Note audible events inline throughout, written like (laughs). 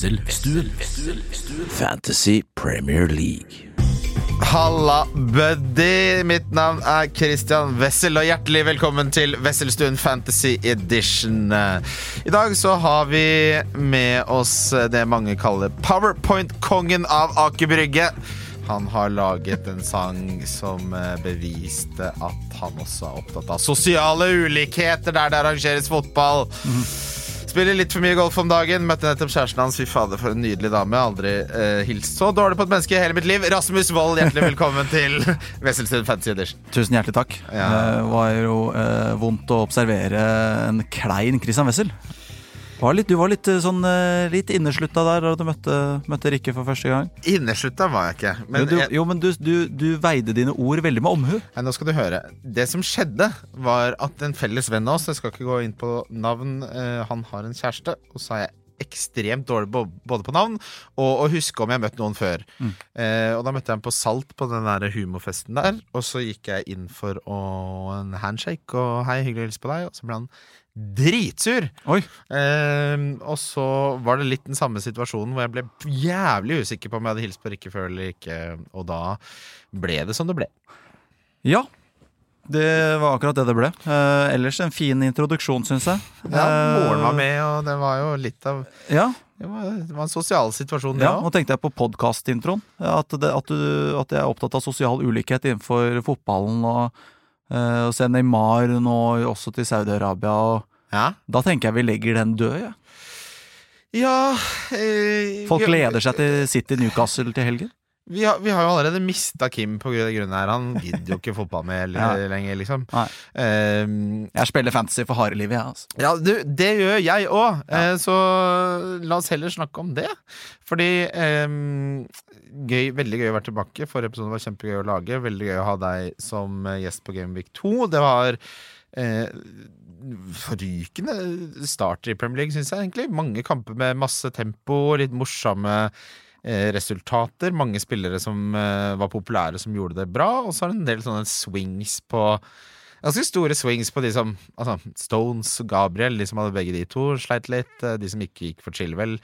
Wesselstuen. Fantasy Premier League. Halla, buddy! Mitt navn er Christian Wessel, og hjertelig velkommen til Wesselstuen Fantasy Edition. I dag så har vi med oss det mange kaller Powerpoint-kongen av Aker Brygge. Han har laget en sang som beviste at han også er opptatt av sosiale ulikheter der det arrangeres fotball. Spiller litt for mye golf om dagen. Møtte nettopp kjæresten hans. Fy fader, for en nydelig dame. Aldri eh, hilst så dårlig på et menneske i hele mitt liv. Rasmus Wold, hjertelig velkommen (laughs) til Wesselstuen Fantasy Edition. Tusen hjertelig takk. Ja. Det var jo eh, vondt å observere en klein Christian Wessel. Var litt, du var litt eh, sånn eh, litt inneslutta der da du møtte, møtte Rikke for første gang. Inneslutta var jeg ikke. Men jo, du, jeg, jo, men du, du, du veide dine ord veldig med omhu. Ja, nå skal du høre. Det som skjedde, var at en felles venn av oss, jeg skal ikke gå inn på navn, uh, han har en kjæreste, og så er jeg ekstremt dårlig både på navn og å huske om jeg har møtt noen før. Eh, og da møtte jeg ham på Salt på den der humorfesten der, og så gikk jeg inn for å, en handshake og hei, hyggelig å hilse på deg, og så ble han dritsur. Eh, og så var det litt den samme situasjonen hvor jeg ble jævlig usikker på om jeg hadde hilst på Rikke før eller ikke, og da ble det som det ble. Ja. Det var akkurat det det ble. Eh, ellers en fin introduksjon, syns jeg. Ja, Moren var Eh, med, og det var jo litt av Ja, Det var, det var en sosial situasjon, det Ja, nå tenkte jeg på podkastintroen. At, at, at jeg er opptatt av sosial ulikhet innenfor fotballen. Og, eh, og se Neymar nå også til Saudi-Arabia. Og Ja. da tenker jeg vi legger den død. Ja. ja eh, Folk gleder seg til City Newcastle til helgen. Vi har, vi har jo allerede mista Kim på grunn av grunnen her. Han gidder jo ikke fotball med (laughs) Ja. lenger, liksom. Eh, Jeg spiller fantasy for harde livet, jeg. Altså. ja, du, det gjør jeg òg, så la oss heller snakke om det. Fordi eh, gøy, Veldig gøy å være tilbake. Forrige episode var kjempegøy å lage. Veldig gøy å ha deg som eh, gjest på Game Week 2. Det var eh, forrykende start i Premier League, syns jeg egentlig. Mange kamper med masse tempo, litt morsomme eh, resultater. Mange spillere som eh, var populære, som gjorde det bra. Og så er det en del sånne swings på Ganske store swings på de som altså Stones og Gabriel, de som hadde begge de to, sleit litt. Eh, De som ikke gikk for Chilwell,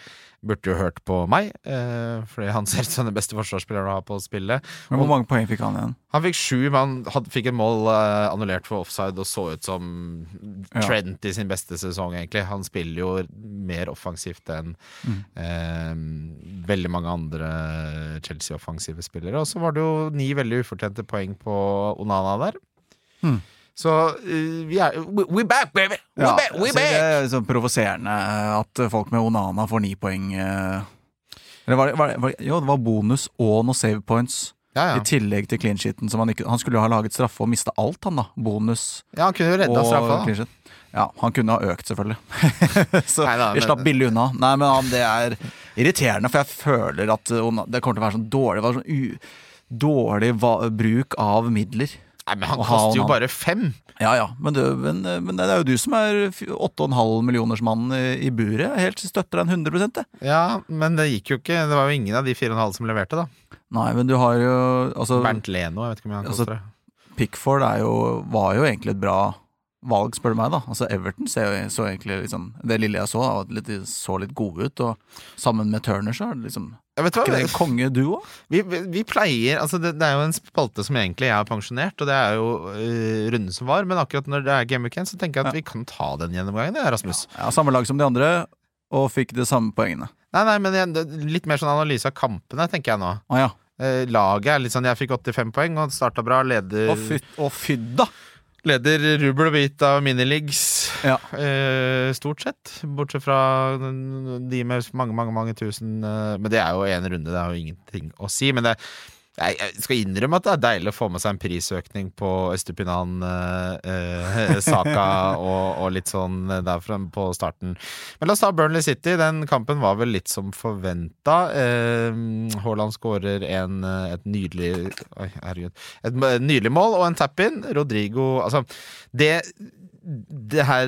burde jo hørt på meg, eh, fordi han ser ut som den beste forsvarsspilleren å ha på spillet. Men hvor mange poeng fikk han igjen? Han fikk sju, men han fikk et mål eh, annullert for offside og så ut som Ja. I sin beste sesong, egentlig. Han spiller jo mer offensivt enn Mm. eh, veldig mange andre Chelsea-offensive spillere. Og så var det jo ni veldig ufortjente poeng på Onana der. Mm. Så eh, vi er we, back, baby! We Ja, back! We back! det er så provoserende at folk med Onana får ni poeng. eh. Eller var det, var det, var det, jo, det var bonus og noen save points. Ja, ja. I tillegg til clean sheeten. Han, han skulle jo ha laget straffe og mista alt, han da. Bonus ja, han kunne jo redda straffa. da. Ja, han kunne ha økt, selvfølgelig. (laughs) så Neida, vi slapp billig unna. Nei, men han, det er irriterende, for jeg føler at det kommer til å være sånn dårlig, sånn dårlig bruk av midler. Nei, men han koster jo bare fem! Ja ja, men, du, men, men det er jo du som er f- 8,5 millionersmannen i, i buret. Helt støtter deg en 100 det. Ja, men det gikk jo ikke. Det var jo ingen av de fire og en halv som leverte, da. Nei, men du har jo altså, Bernt Leno, jeg vet ikke om han Altså, koster det. Pickford er jo, var jo egentlig et bra valg, spør du meg. da Altså Everton ser jo, så egentlig liksom Det lille jeg så, var litt, så litt gode ut. Og sammen med Turner så er det liksom Ja, vet du Ikke hva? det en kongeduo? Vi, vi, vi pleier altså det, det er jo en spalte som egentlig jeg har pensjonert, og det er jo uh, runden som var, men akkurat når det er Game Weekend, så tenker jeg at Ja. vi kan ta den gjennomgangen, det, Rasmus. Ja, Samme lag som de andre, og fikk de samme poengene. Nei, nei, men jeg, litt mer sånn analyse av kampene, tenker jeg nå. Ah, ja. Eh, laget er litt sånn Jeg fikk 85 poeng og starta bra. Leder, Å, fy- Og fydda! Leder rubbel og bit av minileagues, Ja. eh, stort sett. Bortsett fra de med mange, mange mange tusen eh, Men det er jo én runde, det har jo ingenting å si. Men det, Jeg, jeg skal innrømme at det er deilig å få med seg en prisøkning på Østupinan, eh, eh, Saka (laughs) og, og litt sånn derfra på starten. Men la oss ta Burnley City. Den kampen var vel litt som forventa. Eh, Haaland skårer en, eh, et nydelig Oi, herregud. Et et nydelig mål og en tap-in. Rodrigo Altså, det det her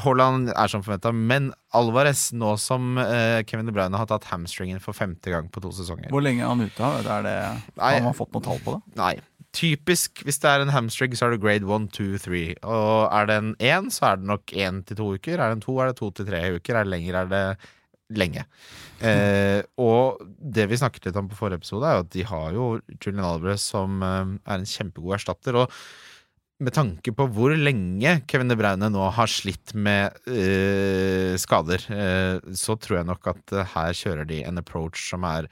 Haaland er som forventa, men Alvarez, nå som uh, Kevin De Bruyne har tatt hamstringen for femte gang på to sesonger Hvor lenge er han ute? Er det, Nei. har man fått noe tall på det? Nei. Typisk hvis det er en hamstring, så er det grade 1, 2, 3. Og er det en 1, så er det nok 1 til 2 uker. Er det en 2, er det 2 til 3 uker. Er det lenger, er det lenge. Eh, og det vi snakket litt om på forrige episode, er jo at de har jo Julian Alvarez som eh, er en kjempegod erstatter. Og med tanke på hvor lenge Kevin De Bruyne nå har slitt med eh, skader, eh, så tror jeg nok at eh, her kjører de en approach som er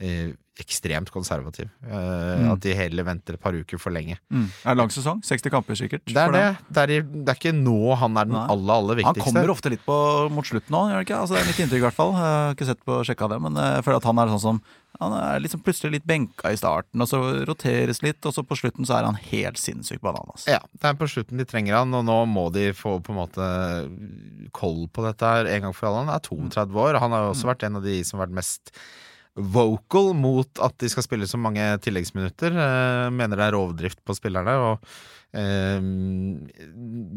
eh, ekstremt konservativ. Mm. At de heller venter et par uker for lenge. Mm. Er det lang sesong? 60 kamper sikkert? Det er det. Det er, det er ikke nå han er den Nei. aller, aller Han kommer ofte litt på mot slutten nå, gjør han ikke? Altså, det er mitt inntrykk, i hvert fall. Jeg har ikke sett på sjekka det, men jeg føler at han er sånn som Han er liksom plutselig litt benka i starten, og så roteres litt, og så på slutten så er han helt sinnssyk bananas. Ja, det er på slutten de trenger han, og nå må de få på en måte koll på dette her en gang for alle. Han er 32 år, og han har jo også vært en av de som har vært mest vocal mot at de skal spille så mange tilleggsminutter. Eh, mener det er rovdrift på spillerne. og eh,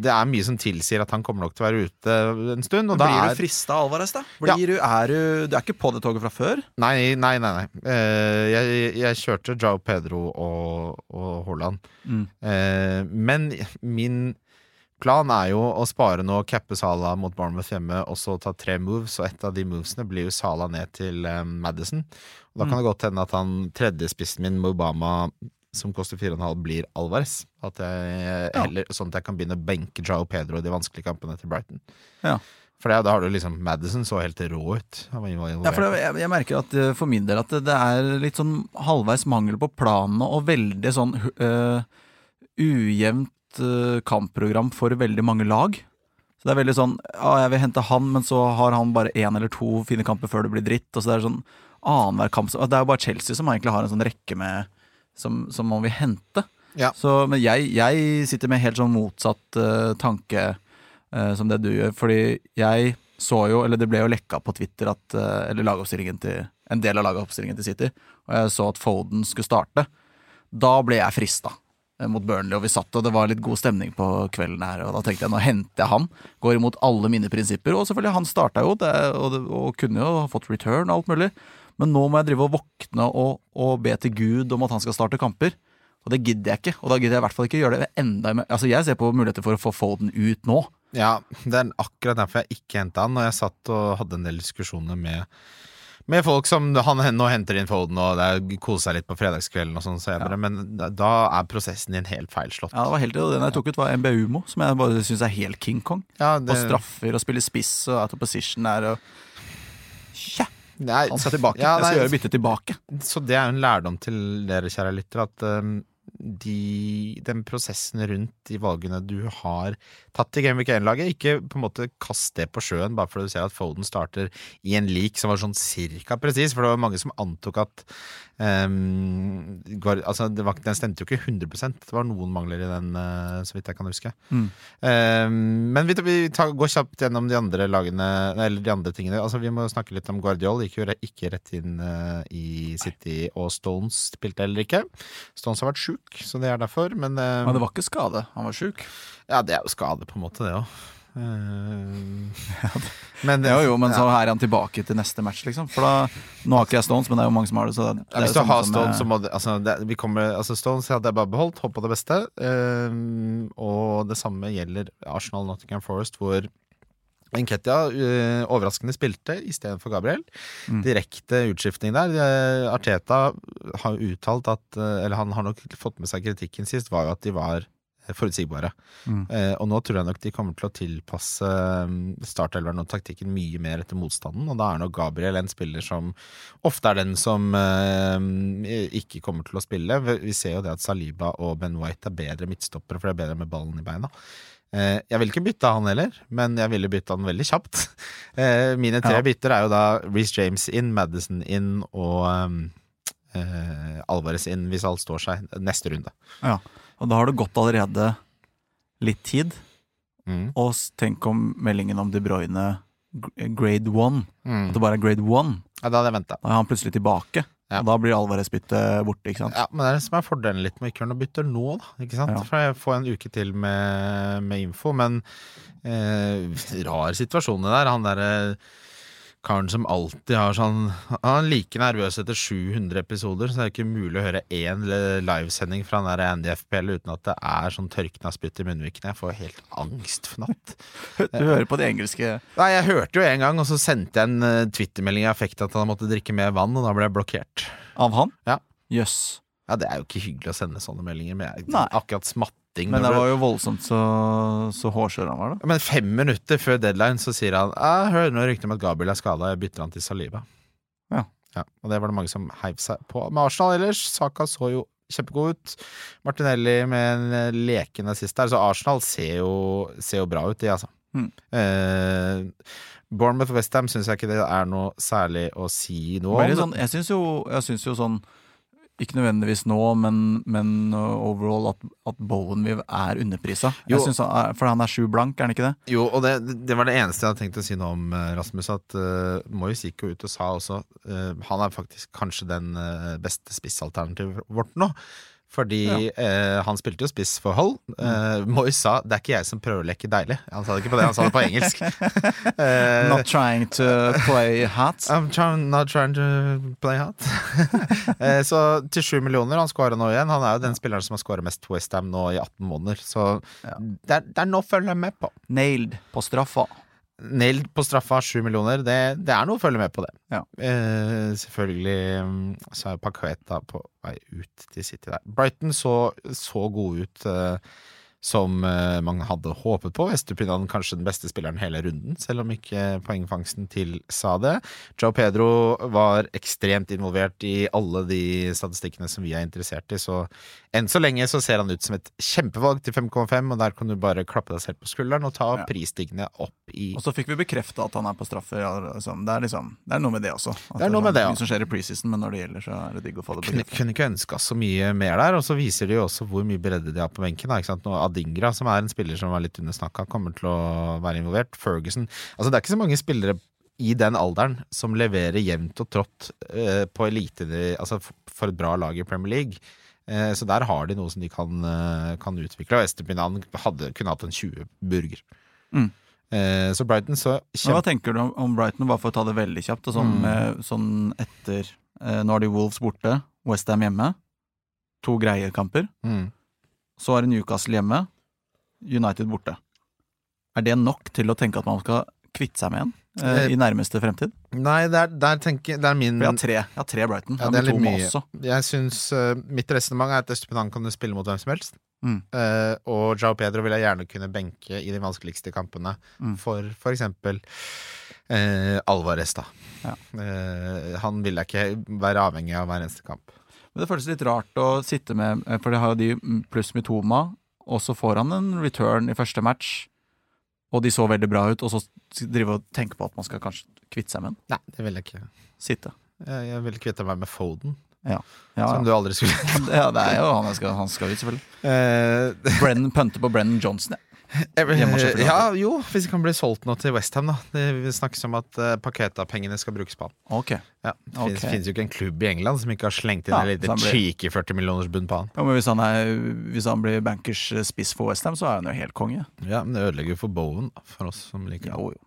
Det er mye som tilsier at han kommer nok til å være ute en stund. Og da Blir er du frista av Alvarez, da? Blir du, er du, du er ikke på det toget fra før? Nei, nei, nei. nei. Eh, jeg, jeg kjørte Jao Pedro og, og Haaland. Mm. Eh, men min plan er jo å spare nå, cappe Salah mot Bournemouth hjemme, og så ta tre moves, og et av de movesene blir jo Salah ned til um, Madison. Og da kan det godt hende at han tredjespissen min, Mubama, som koster 4,5, blir Alvarez. At jeg heller, Sånn at jeg kan begynne å benke Jao Pedro i de vanskelige kampene til Brighton. Ja. For det, da har du liksom Madison så helt rå ut. Ja, for det, jeg, jeg merker at eh, for min del at det, det er litt sånn halvveis mangel på planene og veldig sånn uh, ujevnt kampprogram for veldig mange lag. Så det er veldig sånn Ja, jeg vil hente han, men så har han bare én eller to fine kamper før det blir dritt. Og så det er sånn annenhver kamp Det er jo bare Chelsea som egentlig har en sånn rekke med som, som man vil hente. Ja. Så, men jeg, jeg sitter med helt sånn motsatt uh, tanke uh, som det du gjør. Fordi jeg så jo, eller det ble jo lekka på Twitter at uh, Eller lagoppstillingen til en del av lagoppstillingen til City. Og jeg så at Foden skulle starte. Da ble jeg frista eh, mot Burnley, og vi satt, og det var litt god stemning på kvelden her. Og da tenkte jeg nå henter jeg han. Går imot alle mine prinsipper. Og selvfølgelig, han starta jo, det, og, det, og kunne jo ha fått return og alt mulig. Men nå må jeg drive og våkne og, og be til Gud om at han skal starte kamper. Og det gidder jeg ikke. Og da gidder jeg i hvert fall ikke gjøre det enda. Altså, jeg ser på muligheter for å få Foden ut nå. Ja, det er akkurat derfor jeg ikke henta han. Og jeg satt og hadde en del diskusjoner med, med folk som han nå henter inn Foden, og det er koser seg litt på fredagskvelden og sånn senere, men da, er prosessen din helt feilslått. Ja, det var helt Den jeg tok ut, var MBUMO, som jeg bare syns er helt King Kong. Ja, Og straffer og spiller spiss og out of position der og Tja! Nei, Han skal tilbake. Ja, jeg skal gjøre byttet tilbake. Så det er jo en lærdom til dere, kjære lyttere, at um, de, den prosessen rundt de valgene du har tatt i Game Week 1-laget, ikke på en måte kast det på sjøen bare fordi du ser at Foden starter i en lik som var sånn cirka presis, for det var mange som antok at um, altså det var, Den stemte jo ikke 100% det var noen mangler i den, uh, så vidt jeg kan huske. Mm. Um, men vi, vi tar, går kjapt gjennom de andre lagene, eller de andre tingene. Altså Vi må snakke litt om Guardiol. Gikk jo ikke rett inn uh, i City, og Stones spilte heller ikke. Stones har vært sjuk, så det er derfor. Men, uh, Men det var ikke skade. Han var sjuk. ja, det er jo skade, på en måte, det òg. (laughs) men Jo, jo, men så er han tilbake til neste match, liksom. For da Nå har ikke jeg Stones, men det er jo mange som har det. Så det Ja, hvis du har Stones, eh, så må du altså, det, vi kommer, altså Stones hadde jeg bare beholdt. Håp på det beste. Um, og det samme gjelder Arsenal Nottingham Forest, hvor Enketia uh, overraskende spilte istedenfor Gabriel. Mm. Direkte utskiftning der. Eh, Arteta har uttalt at uh, Eller han har nok fått med seg kritikken sist, var jo at de var eh, forutsigbare. Mm. Eh, og nå tror jeg nok de kommer til å tilpasse startelveren og taktikken mye mer etter motstanden. Og da er nok Gabriel en spiller som ofte er den som eh, ikke kommer til å spille. Vi vi ser jo det at Saliba og Ben White er bedre midtstoppere, for det er bedre med ballen i beina. Eh, jeg vil ikke bytte han heller, men jeg ville bytte han veldig kjapt. (laughs) Eh, mine tre Ja. bytter er jo da Reece James inn, Madison inn og um, eh, Alvarez inn hvis alt står seg neste runde. Ja. Og da har det gått allerede litt tid. Mm. Og tenk om meldingen om De Bruyne grade one. Mm. At det bare er grade one. Ja, da hadde jeg venta. Da er han plutselig tilbake. Ja. Og da blir Alvarez-byttet borte, ikke sant? Ja, men det er det som er fordelen litt med å ikke gjøre noe bytter nå, da. Ikke sant? Ja. For jeg får en uke til med, med info, men eh, rar situasjon det der. Han derre karen som alltid har sånn Han er like nervøs etter 700 episoder, så det er ikke mulig å høre én livesending fra den Andy FPL uten at det er sånn tørkna spytt i munnvikene. Jeg får helt angstfnatt. (laughs) Du hører på de engelske Nei, jeg hørte jo en gang, og så sendte jeg en uh, twittermelding i affekt at han måtte drikke mer vann, og da ble jeg blokkert. av han. Ja. Jøss. Ja, det er jo ikke hyggelig å sende sånne meldinger med jeg, akkurat smatting. Men det var jo voldsomt så, så hårsår han var, da. Men fem minutter før deadline så sier han Jeg hører noe rykte om at Gabriel er skada, jeg bytter han til Saliba. Ja. Og det var det mange som heiv seg på. Med Arsenal ellers, Saka så jo kjempegod ut. Martinelli med en eh, lekende sist der, så Arsenal ser jo, ser jo bra ut, de, altså. Mm. Eh, Bournemouth og Westham syns jeg ikke det er noe særlig å si noe om. sånn, jeg syns jo, jeg syns jo sånn ikke nødvendigvis nå, men, men uh, overall at, at Bowenviv er underprisa. Jeg synes han for han er sju blank, er han ikke det? Jo, og det, det var det eneste jeg hadde tenkt å si noe om, eh, Rasmus. At uh, Moyes gikk jo ut og sa også uh, Han er faktisk kanskje den eh, beste spissalternativet vårt nå. Fordi eh, han spilte jo spiss for Hull. Eh, Moyes sa 'det er ikke jeg som prøver å leke deilig'. Han sa det ikke på det, han sa det på engelsk. (laughs) Eh, Not trying to play hat. (laughs) I'm trying, not trying to play hot. (laughs) Eh, så til sju millioner, han skåra nå igjen. Han er jo den spilleren som har skåra mest Westham nå i 18 måneder. Så Ja. det, er, det er noe å følge med på. Nailed på straffa. Nailed på straffa, sju millioner. Det, det er noe å følge med på det. Ja. Eh, selvfølgelig mm, så er Paqueta på vei ut til City der. Brighton så, så god ut eh, som eh, man hadde håpet på. Estupinan kanskje den beste spilleren hele runden, selv om ikke poengfangsten tilsa det. Joe Pedro var ekstremt involvert i alle de statistikkene som vi er interessert i, så enn så lenge så ser han ut som et kjempevalg til 5,5, og der kan du bare klappe deg selv på skulderen og ta Ja. prisstigene opp i Og så fikk vi bekrefta at han er på straffer. Ja, liksom. det, er liksom, det er noe med det også. At Det er noe med det, sånn, ja. Mye som skjer i preseason, men når det gjelder, så er det digg å få det kunne, bekrefta. kunne ikke ønska så mye mer der, og så viser de jo også hvor mye bredde de har på benken. Da, ikke sant? Nå, Adingra, som er en spiller som var litt under snakka, kommer til å være involvert. Ferguson Altså, det er ikke så mange spillere i den alderen som leverer jevnt og trått eh, på elite Altså for et bra lag i Premier League. Eh, så der har de noe som de kan, eh, kan utvikle. Og Estepinan hadde, kunne hatt en 20 burger. Mm. Eh, så Brighton så kjem... hva tenker du om- Brighton, bare for å ta det veldig kjapt? Sånn, Mm. sånn etter Nå har de Wolves borte, Westham hjemme. To greie kamper. Mm. Så er det Newcastle hjemme, United borte. Er det nok til å tenke at man skal kvitte seg med en eh, Eh, i nærmeste fremtid? Nei, der, der tenker Det er min For jeg har tre, jeg har tre Brighton. Ja, det er litt mye. også. Jeg synes uh, Mitt resonnement er at Østepinan kan du spille mot hvem som helst. Mm. Uh, og Jao Pedro vil jeg gjerne kunne benke i de vanskeligste kampene. Mm. For f.eks. eh, Alvarez, da. Ja. Uh, han vil jeg ikke være avhengig av hver eneste kamp. Men det føles litt rart å sitte med, eh, for det har jo de pluss Mitoma, og så får han en return i første match, og de så veldig bra ut, og så drive og tenke på at man skal kanskje kvitte seg med en. Nei, det vil jeg ikke. Sitte. Jeg, jeg vil kvitte meg med Foden, Ja, ja. som du aldri skulle (laughs) ja det er jo han jeg skal, han skal ut, selvfølgelig. (laughs) Uh, Brennan pønter på Brennan Johnson, ja. Ja, jo, hvis det kan bli solgt nå til Westham, da. Det snakkes om at uh, Paketa-pengene skal brukes på han. Ok. Ja, det Ok. finnes, finnes jo ikke en klubb i England som ikke har slengt inn Ja, en liten blir- cheeky 40 millioners bunn på han. Ja, men hvis han, er, hvis han blir bankers eh, spiss for Westham, så er han jo helt konge. Ja, men det ødelegger jo for Bowen, for oss som liker Jo, jo.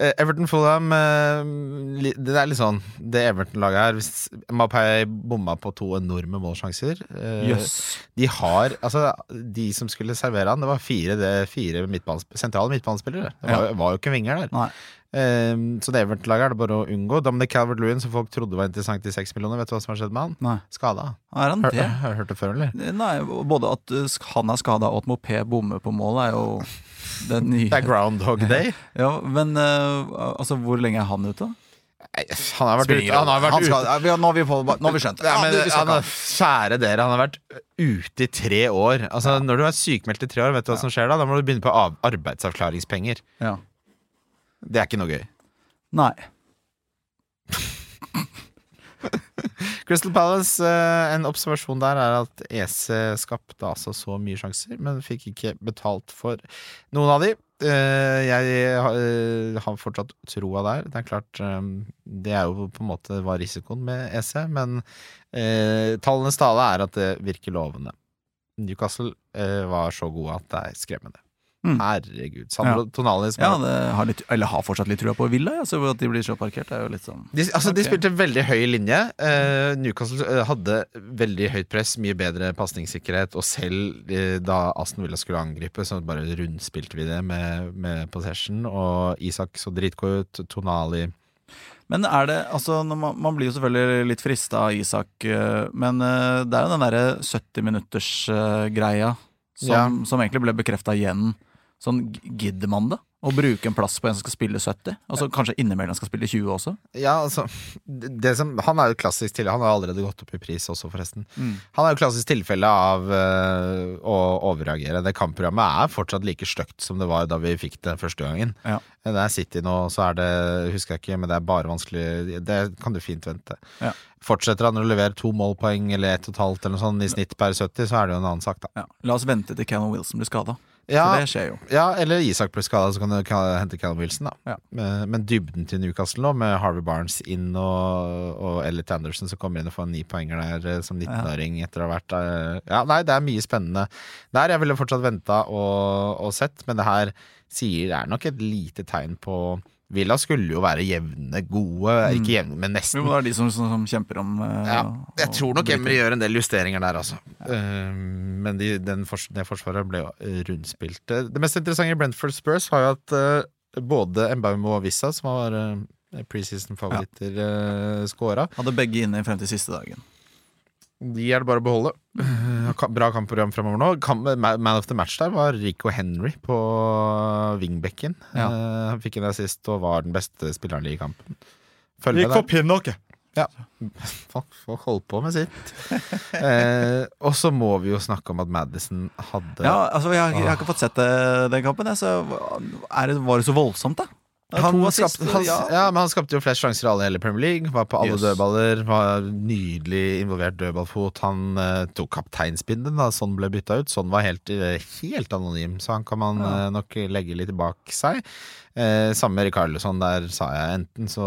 Eh, Everton Fulham eh, Det er litt sånn Det Everton-laget her Hvis Mapei bomma på to enorme målsjanser eh, yes. De har Altså, de som skulle servere han, det var fire, det, fire midtbanes, sentrale midtbanespillere. Det var, var jo ikke vinger der. Nei. Eh, så det Everton-laget er det bare å unngå. Dominic Calvert-Lewin, som folk trodde var interessant i seks millioner, vet du hva som har skjedd med han? Nei. Skada. Er han det? (laughs) har du hørt det før, eller? Nei, både at uh, han er skada og at Mopé bommer på mål, er jo det nye. Det er Groundhog Day. (laughs) Ja, men uh, altså, hvor lenge er han ute? Nei, Han har vært ute. Han har vært Han skal, ute. ja, nå har vi, nå har vi skjønt det. Ja, Ja, men, du, vi han kjære dere, han har vært ute i tre år. Altså, Når du er sykemeldt i tre år, vet du hva som skjer da? Da må du begynne på arbeidsavklaringspenger. ja. Det er ikke noe gøy. Nei. (laughs) Crystal Palace, eh, en observasjon der er at EC skapte altså så mye sjanser, men fikk ikke betalt for noen av de. Eh, Jeg har- eh, fortsatt troa der. Det er klart, det er jo på en måte var risikoen med EC, men tallenes tale er at det virker lovende. Newcastle var så gode at det er skremmende. Mm. Herregud. Sandro Tonali som Ja, har- det har litt, eller har fortsatt litt trua på Villa. Ja, så at de blir så parkert, er jo litt sånn De, altså, de Ok. spilte veldig høy linje. Eh, Newcastle eh, hadde veldig høyt press, mye bedre pasningssikkerhet, og selv eh, da Aston Villa skulle angripe, så bare rundspilte vi det med, med possession. Og Isak så dritgod ut. Tonali Men er det altså man, man blir jo selvfølgelig litt frista av Isak, men det er jo den derre 70-minutters-greia som, Ja. som egentlig ble bekrefta igjen. Sånn, gidder man det? Å bruke en plass på en som skal spille 70? Og så kanskje innimellom skal spille 20 også? Ja, altså det som, Han er jo klassisk til Han har allerede gått opp i pris også, forresten. Han er jo klassisk tilfelle av øh, å overreagere. Det kampprogrammet er fortsatt like stygt som det var da vi fikk det første gangen. Ja. Det er City nå, så er det Husker jeg ikke, men det er bare vanskelig Det kan du fint vente. Ja. Fortsetter han å levere to målpoeng eller ett og et halvt eller noe sånt i snitt per 70, så er det jo en annen sak, da. Ja. La oss vente til Cannon Wilson blir skada. Ja, så det skjer jo. ja eller Isak pluss skada, så kan du hente Callum Wilson, da. Ja. Men, dybden til Newcastle nå, med Harvey Barnes inn og, og Elliot Anderson som kommer inn og får ni poenger der eh, som 19-åring etter å ha vært der. Ja, nei, det er mye spennende der. Jeg ville fortsatt venta og, og sett, men det her sier det er nok et lite tegn på Villa skulle jo være jevne, gode, ikke jevne, men nesten. Jo, det er de som, som, som kjemper om uh, Ja, jeg tror nok Emry gjør en del justeringer der, altså. Eh, men de, den fors det forsvaret ble jo rundspilt. Eh, Det mest interessante i Brentford Spurs var jo at uh, både Embaumo og Vissa, som uh, preseason-favoritter, uh, scora. Hadde begge inne frem til siste dagen. De er det bare å beholde. Eh, Bra kampprogram fremover nå. Man of the match der var Rico Henry på wingbacken. Ja. Eh, han fikk en assist og var den beste spilleren i kampen. Følg med der. Pinocchio! Ja. Folk, folk holdt på med sitt. eh, og så må vi jo snakke om at Madison hadde Ja, altså, jeg, har ikke- jeg har ikke fått sett det, den kampen. Jeg, så er det, var det så voldsomt, da? Han, skapte, han, ja. men han skapte jo flest sjanser i alle hele Premier League. Var på alle Yes. dødballer. Var nydelig involvert dødballfot. Han uh, tok kapteinspinnet da sånn ble bytta ut. Sånn var helt, eh, helt anonym, så han kan man Ja. uh, nok legge litt bak seg. Eh, samme med Rikarlsson, der sa jeg enten så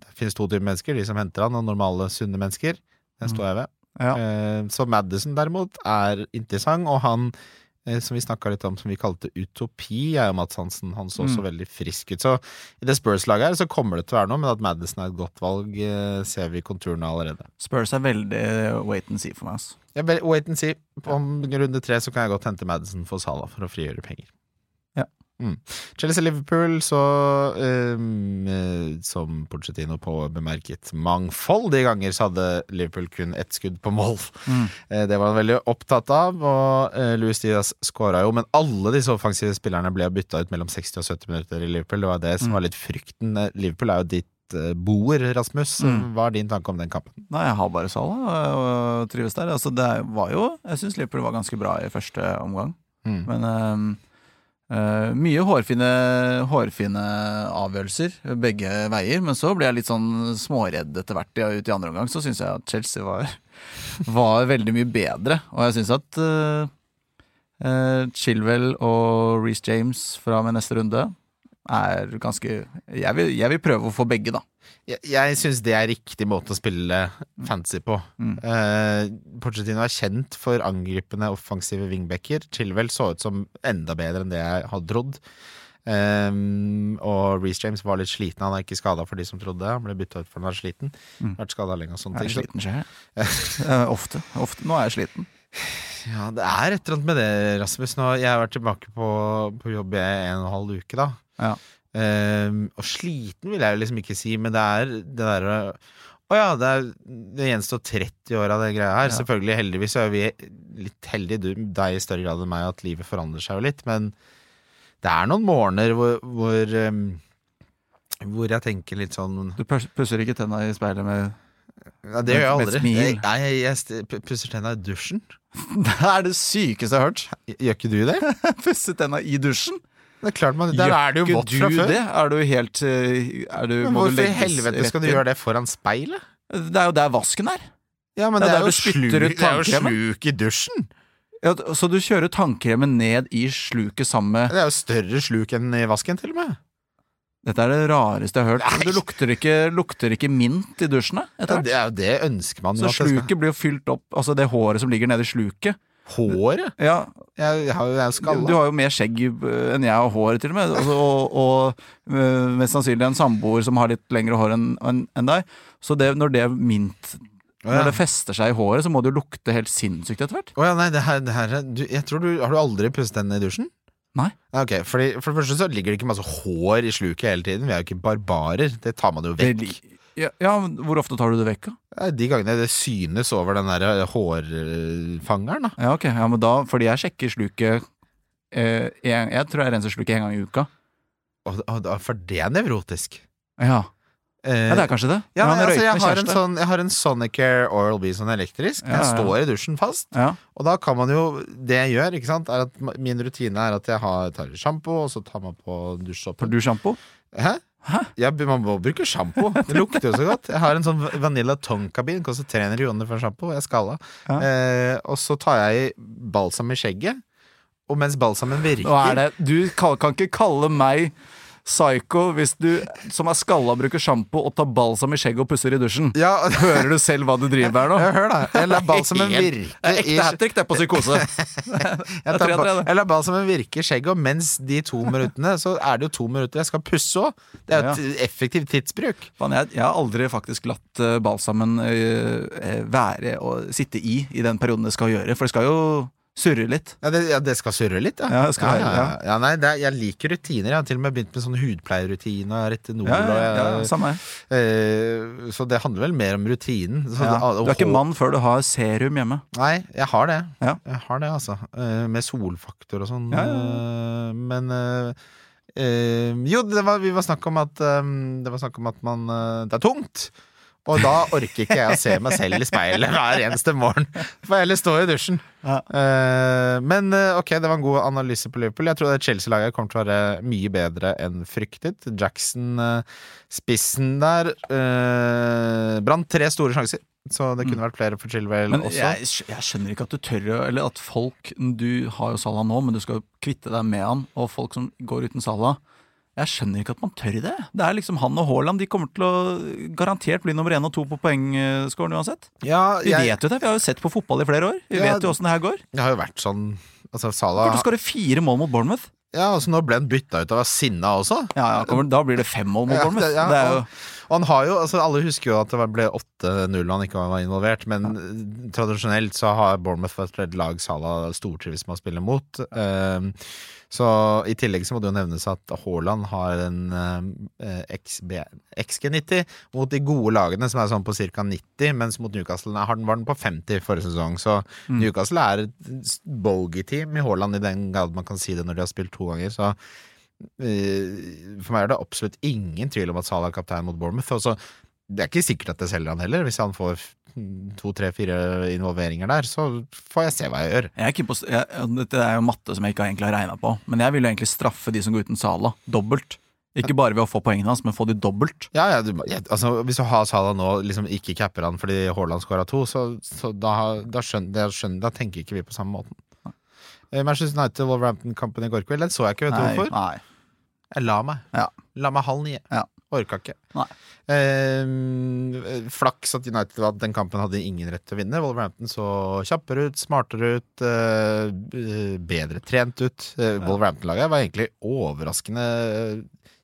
Det finnes to typer mennesker, de som henter han, og normale, sunne mennesker. Den står jeg ved. Ja. Eh, Så Madison derimot er interessant, og han som vi snakka litt om, som vi kalte utopi, er jo Mats Hansen. Han så så Mm. veldig frisk ut. Så i det Spurs-laget her så kommer det til å være noe, men at Madison er et godt valg, eh, ser vi konturene allerede. Spurs er veldig wait and see for meg. Altså. Ja, wait and see. Om runde tre så kan jeg godt hente Madison for Sala for å frigjøre penger. Mm. Chelsea-Liverpool, så um, eh, Som Pochettino på bemerket mangfoldige ganger, så hadde Liverpool kun ett skudd på mål. Mm. Eh, Det var han veldig opptatt av, og Louis Luis Diaz skåra jo, men alle disse offensive spillerne ble bytta ut mellom 60 og 70 minutter i Liverpool. Det var det som Mm. var litt frykten. Eh, Liverpool er jo ditt eh, boer, Rasmus. Mm. Hva er din tanke om den kampen? Nei, jeg har bare Sala og trives der. Altså, det var jo Jeg syns Liverpool var ganske bra i første omgang. Mm. Men ehm, eh, mye hårfine, hårfine avgjørelser begge veier. Men så ble jeg litt sånn småredd etter hvert ja, ut i andre omgang. Så syns jeg at Chelsea var, (laughs) var veldig mye bedre. Og jeg syns at uh, uh, Chilwell og Reece James fra min neste runde er ganske jeg vil, jeg vil prøve å få begge, da. Jeg, jeg syns det er riktig måte å spille fancy på. Mm. Uh, Porcetino er kjent for angripende offensive wingbacker. Chilwell så ut som enda bedre enn det jeg hadde trodd. Um, og Reece James var litt sliten. Han er ikke skada for de som trodde. Han ble bytta ut for han var sliten. Mm. Vært skada lenge og sånne Jeg er ting. sliten sjøl. (laughs) Eh, ofte. ofte. Nå er jeg sliten. Ja, det er et eller annet med det, Rasmus. Nå, jeg har vært tilbake på, på jobb i en og en halv uke, da. Ja. Ehm, og sliten vil jeg jo liksom ikke si, men det er det derre Å ja, det, er, det gjenstår 30 år av det greia her. Ja. Selvfølgelig, heldigvis er vi litt heldige, du, deg i større grad enn meg, at livet forandrer seg jo litt, men det er noen morgener hvor, hvor um, hvor jeg tenker litt sånn Du pusser ikke tenna i speilet med ja, Det gjør jeg aldri. Jeg, nei, jeg pusser tenna i dusjen. (laughs) Det er det sykeste jeg har hørt. Gjør ikke du det? (laughs) Pusse tenna i dusjen? Det er klart man, Der er det jo vått fra før. det? Er du helt eh, er du, Men hvorfor i helvete skal du gjøre det foran speilet? Det er jo der vasken er. Ja, men Det er jo sluk, det sluk i dusjen. Ja, så du kjører tannkremen ned i sluket sammen med Det er jo større sluk enn i vasken, til og med. Dette er det rareste jeg har hørt. Nei. Du lukter ikke, lukter ikke mint i dusjen, da, Ja, det er jo det ønsker man jo. Så sluket blir jo fylt opp Altså det håret som ligger nede i sluket. Håret? Ja, Jeg, jeg, har jo- jeg er jo skalla. Du har jo mer skjegg øh, enn jeg har hår, til og med. Altså, og og øh, mest sannsynlig en samboer som har litt lengre hår enn en, en deg. Så det, når det mint ja. Når det fester seg i håret, så må det jo lukte helt sinnssykt etter hvert. Oh, ja, nei, det her, det her er- du, jeg tror du, Har du aldri pusset tennene i dusjen? Nei. Ok, fordi, For det første så ligger det ikke masse hår i sluket hele tiden. Vi er jo ikke barbarer. Det tar man jo vekk. li- Ja, ja, hvor ofte tar du det vekk, da? De gangene det synes over den der hårfangeren, da. Ja, ok, ja, men da Fordi jeg sjekker sluket eh, jeg, Jeg tror jeg renser sluket en gang i uka. Og, og, for det er nevrotisk. Ja, Eh, ja det er kanskje det. ja, nei, altså, jeg, har en sånn, jeg har en Sonicare Oral-B sånn elektrisk. Ja, ja. står i dusjen fast. Ja, Og da kan man jo Det jeg gjør, ikke sant, er at min rutine er at jeg har, tar sjampo, og så tar man på dusjsåpen. du sjampo? Hæ? Hæ? Ja, man må bruke sjampo. Det lukter jo så godt. Jeg har en sånn Vanilla Tonka-bin, Koster 300 kroner for sjampo. Jeg skalla. Ja. Eh, og så tar jeg balsam i skjegget. Og mens balsamen virker er det Du kan, kan ikke kalle meg psycho hvis du som er skalla bruker sjampo og tar balsam i skjegget og pusser i dusjen. Ja, Hører du selv hva du driver med her nå? jeg hører det. Jeg lar balsamen virke i ekte hat trick, det er på psykose. (laughs) Jeg, lar balsamen virke i skjegget, og mens de to minuttene Så er det jo to minutter jeg skal pusse òg. Det er jo et effektiv tidsbruk. Jeg, har aldri faktisk latt eh, balsamen eh, være å sitte i i den perioden det skal gjøre, for det skal jo surre litt. Ja, det, ja, det skal surre litt, ja. Ja, skal ja, ja, nei, det er, Jeg liker rutiner. Jeg har til og med begynt med sånn hudpleierrutine og retinol. Samme eh, så det handler vel mer om rutinen. Så, Du er ikke mann før du har serum hjemme. Nei, jeg har det. Ja. Jeg har det, altså. Eh, med solfaktor og sånn. Eh, men eh, eh, Jo, det var, vi var snakk om at eh, Det var snakk om at man Det er tungt. Og da orker ikke jeg å se meg selv i speilet hver eneste morgen. Får jeg heller stå i dusjen. Ja. Eh, men eh, ok, det var en god analyse på Liverpool. Jeg tror Chelsea-laget kommer til å være mye bedre enn fryktet. Jackson, eh, der, brant tre store sjanser. Så det kunne vært flere for Chilwell Men også. jeg, jeg skjønner ikke at du tør Eller at folk Du har jo Salah nå, men du skal kvitte deg med han, og folk som går uten Salah jeg skjønner ikke at man tør det. Det er liksom Han og Haaland de kommer til å garantert bli nummer én og to på poengscoren uansett. Ja, Vi vet jo det, vi har jo sett på fotball i flere år. Vi Ja, vet jo åssen det her går. det har jo vært sånn Altså, Kommer Salah til å skåre fire mål mot Bournemouth. Ja, altså Nå ble han bytta ut av sinna også. Ja, ja, kommer, Da blir det fem mål mot Bournemouth. Ja, ja, det jo, og, han har jo, altså Alle husker jo at det ble 8-0 og han ikke var involvert, men tradisjonelt så har Bournemouth vært et lag Salah stortrives med å spille mot. Ehm, så I tillegg så må det jo nevnes at Haaland har en eh, XG90 mot de gode lagene, som er sånn på ca. 90, mens mot Newcastle har den, var den på 50 forrige sesong. Så Mm. Newcastle er et bogey-team i Haaland, i den grad man kan si det når de har spilt to ganger. Så eh, for meg er det absolutt ingen tvil om at Salah er kaptein mot Bournemouth. Og så, det er ikke sikkert at det selger han heller. Hvis han får to, tre, fire involveringer der, så får jeg se hva jeg gjør. jeg er på, jeg, dette er jo matte som jeg ikke egentlig har regna på, men jeg vil jo egentlig straffe de som går uten Sala, dobbelt. Ikke bare ved å få poengene hans, men få de dobbelt. Ja, ja, du, ja altså, Hvis du har Salah nå, liksom ikke capper han fordi Haaland scora to, så, så da, da, skjønner, da, skjønner, da tenker ikke vi på samme måten. Eh, Manchester United Wolverhampton-kampen i går kveld, den så jeg ikke, vet du hvorfor? nei. Jeg la meg. Ja. La meg halv ni. Ja. Orka ikke. Nei. Eh, flaks at United at den kampen hadde ingen rett til å vinne. Wolverhampton så kjappere ut, smartere ut, eh, bedre trent ut. Eh, Wolverhampton-laget var egentlig overraskende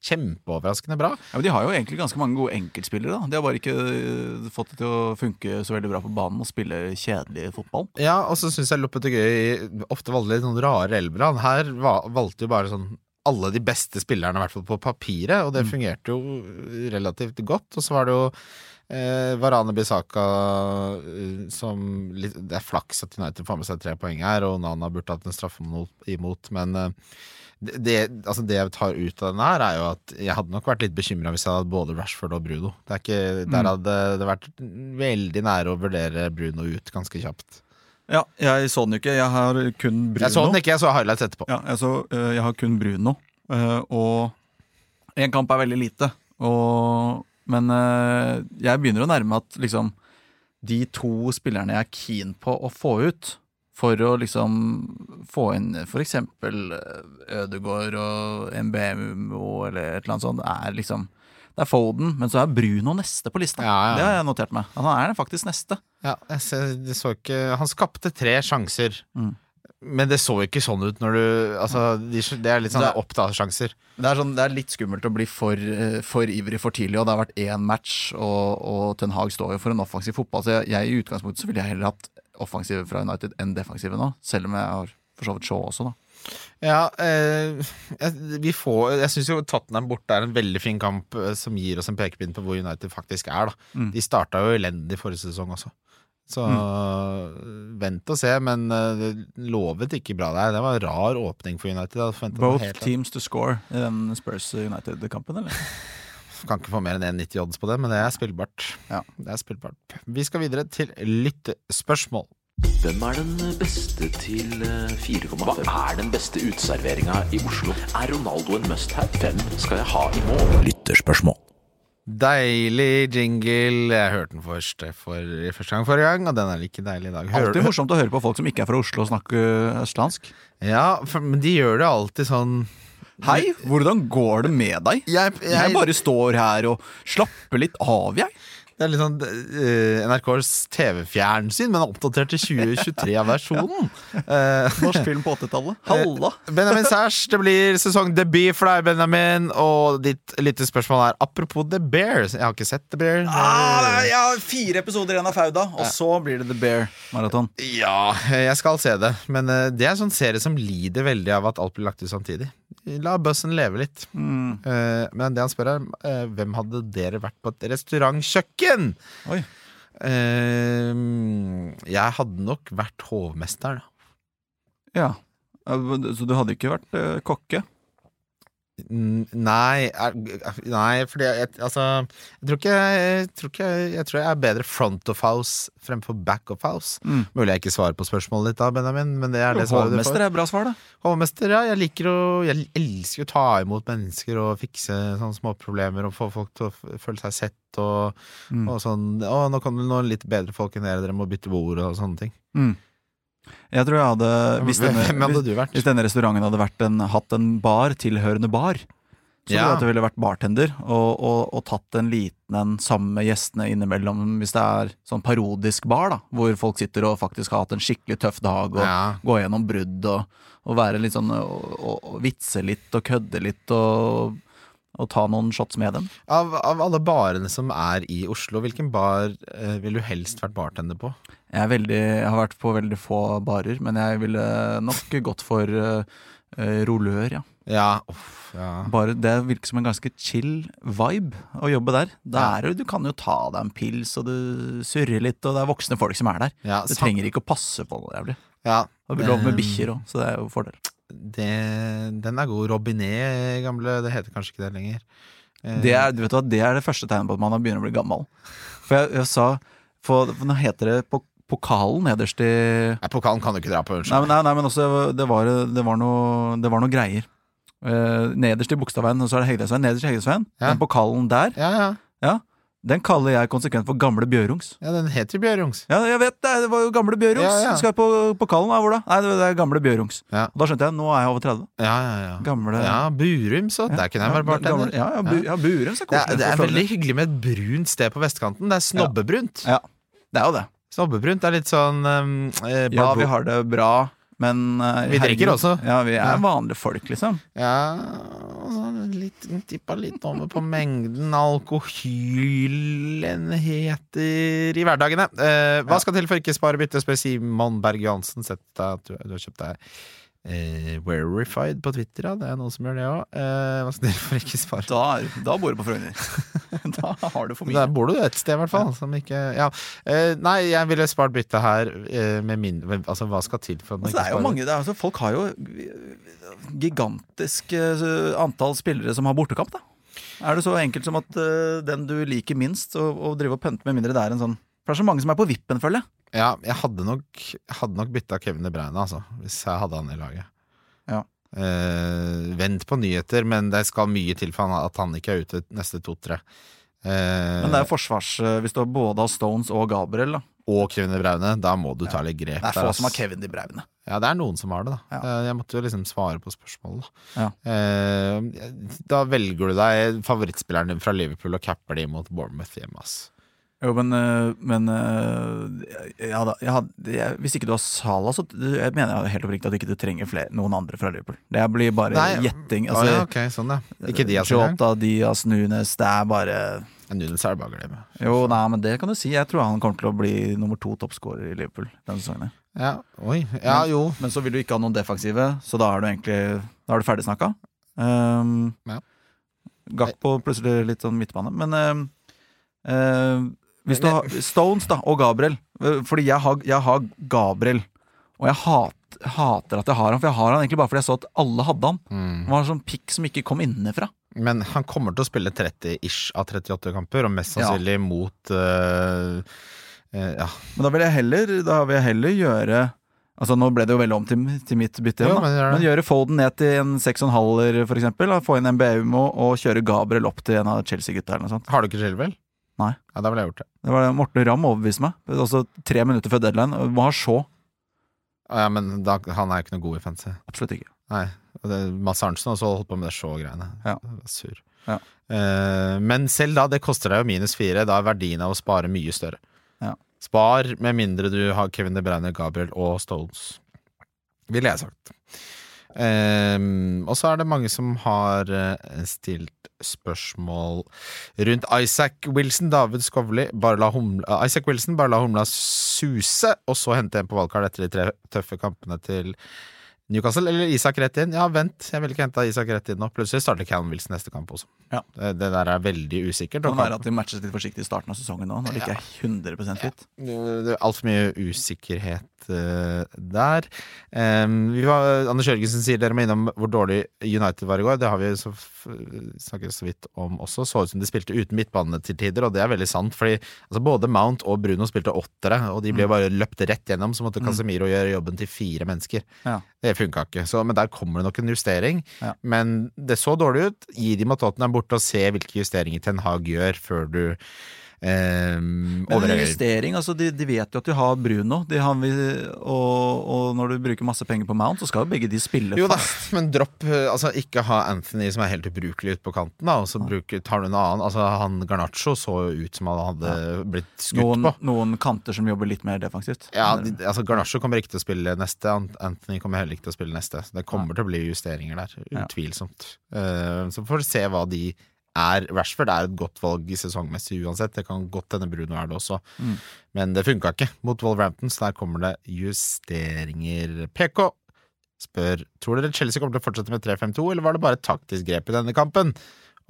Kjempeoverraskende bra. Ja, men De har jo egentlig ganske mange gode enkeltspillere. da De har bare ikke øh, fått det til å funke så veldig bra på banen og spille kjedelig fotball. Ja, og så syns jeg Lopetegøy ofte valgte litt sånn rare elver. Han her va- valgte jo bare sånn alle de beste spillerne, i hvert fall på papiret, og det fungerte jo relativt godt. Og så var det jo eh, Varane Bisaka eh, som litt, Det er flaks at United får med seg tre poeng her, og Nana burde hatt en straffe imot, men eh, det, altså det jeg tar ut av denne her, er jo at jeg hadde nok vært litt bekymra hvis jeg hadde både Rashford og Bruno. Det ikke, Der hadde det vært veldig nære å vurdere Bruno ut ganske kjapt. Ja, Jeg så den ikke. Jeg har kun Bruno. Jeg så den ikke, jeg så highlights etterpå. Ja, jeg, så, øh, jeg har kun Bruno. øh, og én kamp er veldig lite. Og Men eh, jeg begynner å nærme at liksom de to spillerne jeg er keen på å få ut, for å liksom få inn eksempel eh, og MBMO eller et eller annet sånt, er liksom Det er Foden, men så er Bruno neste på lista. Ja, ja. Det har jeg notert meg. Han er faktisk neste. Ja, jeg ser, det så ikke Han skapte tre sjanser. Mm. Men det så ikke sånn ut når du Altså, de, det er litt sånn opptakssjanser. Det sånn, det er litt skummelt å bli for, eh, for ivrig for tidlig, og det har vært én match, og, og Ten Hag står jo for en offensiv fotball, så jeg, jeg i utgangspunktet så ville jeg heller hatt offensive fra United enn defensive nå, selv om jeg har for så vidt Shaw også, da. Ja, eh, vi får Jeg syns jo Tottenham borte er en veldig fin kamp eh, som gir oss en pekepinn på hvor United faktisk er. da Mm. De starta jo elendig forrige sesong også. Så vent og se, men eh, det lovet ikke bra der. Det var en rar åpning for United. Both helt teams to score i den Spurs United-kampen, eller? (laughs) Kan ikke få mer enn 1,90 odds på det, men det er spillbart. Ja. Det er spillbart. Vi skal videre til lyttespørsmål. Hvem er den beste til eh, 4,5? Hva er den beste uteserveringa i Oslo? Er Ronaldo en must-have? Hvem skal jeg ha i mål? Lytterspørsmål. Deilig jingle. Jeg hørte den først for første gang forrige gang, og den er like deilig i dag. Hører Alltid morsomt å høre på folk som ikke er fra Oslo og snakke østlandsk. Ja, for, men de gjør det alltid sånn Hei, hvordan går det med deg? Jeg, Jeg bare står her og slapper litt av, jeg. Det er litt sånn uh, NRKs TV-fjernsyn, men oppdatert til 2023-versjonen. Uh, Norsk film på 80-tallet. (laughs) Halla! Benjamin Sæsj, det blir sesongdebut for deg, Benjamin. Og ditt lyttespørsmål er apropos The Bear. Jeg har ikke sett The Bear. Ah, jeg har fire episoder igjen av Fauda, og så blir det The Bear-maraton. Ja, jeg skal se det. Men uh, det er en sånn serie som lider veldig av at alt blir lagt ut samtidig. La bussen leve litt. Mm. Eh, men det han spør er eh, hvem hadde dere vært på et restaurantkjøkken? Oi. Eh, jeg hadde nok vært hovmester, da. Ja. Så du hadde ikke vært kokke? Nei, er, nei fordi jeg, altså Jeg tror ikke jeg, tror ikke jeg tror jeg er bedre front of house fremfor back of house. Mm. Mulig jeg ikke svarer på spørsmålet ditt da, Benjamin, men det er det svaret du får. Hovmester er bra svar, da. Hovmester, ja. Jeg liker å Jeg elsker å ta imot mennesker og fikse sånne småproblemer og få folk til å føle seg sett og, Mm. og sånn Å, nå kan det noen litt bedre folk enn dere, dere må bytte bord og sånne ting. Mm. Jeg tror jeg hadde Hvis denne, hadde hvis, denne restauranten hadde en, hatt en bar tilhørende bar, så tror Ja. jeg at det ville vært bartender og, og, og tatt en liten en sammen med gjestene innimellom, hvis det er sånn parodisk bar, da, hvor folk sitter og faktisk har hatt en skikkelig tøff dag og Ja. gå gjennom brudd og, og være litt sånn og, og vitse litt og kødde litt og, og ta noen shots med dem. Av, av alle barene som er i Oslo, hvilken bar eh, ville du helst vært bartender på? Jeg, er veldig, jeg har vært på veldig få barer, men jeg ville nok gått for eh, rolør, ja. Ja, uff, ja. Bare Det virker som en ganske chill vibe å jobbe der. der Ja. Du kan jo ta deg en pils, og du surrer litt, og det er voksne folk som er der. ja Du trenger ikke å passe på noe jævlig. ja, Og lov med det- bikkjer òg, så det er jo fordel. Det, Den er god. Robinet, gamle Det heter kanskje ikke det lenger. Eh, Det er, du vet hva, det er det første tegnet på at man har begynner å bli gammel. For jeg, jeg sa for, for Nå heter det på, pokalen nederst i Nei, Pokalen kan du ikke dra på, Nei, unnskyld. men, nei, nei, men også det var, det var, noe, det var noe greier. Eh, nederst i Bogstadveien, og så er det Hegdesveien. Nederst i Hegdesveien. Ja. Den pokalen der, Ja, ja. Den kaller jeg konsekvent for Gamle Bjørungs. ja, den heter Bjørungs. Ja, jeg vet det! Det var jo Gamle Bjørungs. Ja, ja. Skal jeg på kallen, da? Hvor da? Nei, det er Gamle Bjørungs. Ja. Og da skjønte jeg, nå er jeg over 30. Ja, ja, ja. Gamle Ja, Burum, så. Der kunne jeg vært bartender. Ja, ja, bu, ja Burums er Det er, det er veldig hyggelig med et brunt sted på vestkanten. Det er snobbebrunt. Ja, det er jo det. Snobbebrunt er litt sånn um, eh, Ja, vi har det bra, men uh, Vi drikker også. Ja, vi er vanlige folk, liksom. Ja, og så litt, tippa litt over på mengden alkohylenheter i hverdagene. Uh, hva skal til for ikke spare bytte, spør Simon Berg Johansen. Sett deg du, du har kjøpt deg eh, Verified på Twitter, ja. Det er noen som gjør det òg. Eh, skal for ikke spare Da, da bor du på Frogner. (laughs) da har du for Der mye. bor du et sted, i hvert fall. Som ikke, ja. eh, nei, jeg ville spart byttet her eh, med min Altså, hva skal til for at man Altså, er sparer? mange, er, altså, folk har jo gigantisk eh, antall spillere som har bortekamp, da. Er det så enkelt som at eh, den du liker minst, å drive og pønte med mindre det er en sånn For det er så mange som er på vippen, føler jeg. Ja, jeg hadde nok, hadde nok bytta Kevin De Bruyne, altså. Hvis jeg hadde han i laget. Ja. Eh, vent på nyheter, men det skal mye til for han, at han ikke er ute neste to-tre. Eh, Men det er forsvars... eh, Hvis du har både har Stones og Gabriel, da. og Kevin De Braune, da må du ta litt grep. Det er få som har Kevin De Braune. Ja, det er noen som har det, da. Ja. Eh, Jeg måtte jo liksom svare på spørsmålet, da. Ja. Eh, da velger du deg favorittspilleren din fra Liverpool og capper de mot Bournemouth hjemme, ass. Jo, men, øh, men ja, da, hadde, jeg, Hvis ikke du har Sala, så jeg mener jeg helt oppriktig at du ikke trenger flere, noen andre fra Liverpool. Det blir bare Nei, gjetting. Altså, ja, okay, sånn, ja. Ikke Diaz engang? Jota, Diaz, Nunes Det er bare Nunes er det bare å glemme. Jo, nei, men det kan du si. Jeg tror han kommer til å bli nummer to toppskårer i Liverpool denne sesongen. Ja, oi. Ja, jo. Men så vil du ikke ha noen defensive, så da er du egentlig Da er du ferdigsnakka. Um, Ja. Gakpo plutselig litt sånn midtbane. Men um, um, hvis du har Stones da, og Gabriel øh, Fordi jeg har, jeg har Gabriel, og jeg hat, hater at jeg har han, for jeg har han egentlig bare fordi jeg så at alle hadde han. Han var en sånn pikk som ikke kom innenfra. Men han kommer til å spille 30-ish av 38 kamper, og mest Ja. sannsynlig mot uh, uh, Ja. Men da vil jeg heller, da vil jeg heller gjøre Altså Nå ble det jo veldig om til, til mitt bytte igjen, Jo, da. men men gjøre Folden ned til en 6,5-er, for eksempel. da. Få inn en BMO og kjøre Gabriel opp til en av Chelsea-gutta. Har du ikke Chilwell? Nei. Ja, da ville jeg gjort det. Det var det Morten Ramm overbeviste meg. Er tre minutter før deadline. og Må ha Shaw. Ja, men da, han er ikke noe god i fancy. Absolutt ikke. Nei. Det, Mads Arntzen også holdt på med det show-greiene. Ja. Sur. Ja. Eh, men selv da, det koster deg jo minus fire. Da er verdien av å spare mye større. Ja. Spar med mindre du har Kevin De Bruyne, Gabriel og Stones. Ville jeg sagt. Eh, og så er det mange som har eh, stilt spørsmål rundt Isaac Wilson, David Skovli. Bare la humla, Isaac Wilson bare la humla suse, og så hente en på valgkart etter de tre tøffe kampene til Newcastle, eller Isak rett inn? Ja, vent, jeg vil ikke hente Isak rett inn nå. Plutselig starter Callum Wilson neste kamp også. Ja. Det, det der er veldig usikkert. Det kan være at de matches litt forsiktig i starten av sesongen nå, når det ikke er 100 fit. er altfor mye usikkerhet uh, der. Um, vi var, Anders Jørgensen sier dere må innom hvor dårlig United var i går. Det har vi så, snakket så vidt om også. Så ut som de spilte uten midtbane til tider, og det er veldig sant. Fordi altså, både Mount og Bruno spilte åttere, og de ble bare løpt rett gjennom. Så måtte Casemiro gjøre jobben til fire mennesker. Ja. Det funka ikke. Så, men der kommer det nok en justering. Ja. Men det så dårlig ut. Gi de at Tottenham borte og se hvilke justeringer Ten Hag gjør, før du eh, Men investering, altså de, de vet jo at de har Bruno, de har, og, og når du bruker masse penger på Mount, så skal jo begge de spille Jo da, men dropp eh, Altså, ikke ha Anthony som er helt ubrukelig ute på kanten, da, og så bruker, tar du en annen. Altså, han Garnaccio så jo ut som han hadde blitt skutt Noen, på. noen kanter som jobber litt mer defensivt. Ja, de, altså Garnaccio kommer ikke til å spille neste, Anthony kommer heller ikke til å spille neste. Det kommer til å bli justeringer der, Ja. utvilsomt. Eh, så får vi se hva de er. Rashford er et godt valg sesongmessig uansett. Det kan godt hende Bruno er det også. Mm. Men det funka ikke mot Wolverhampton, så der kommer det justeringer. PK spør Tror dere Chelsea kommer til å fortsette med 3-5-2, eller var det bare et taktisk grep i denne kampen?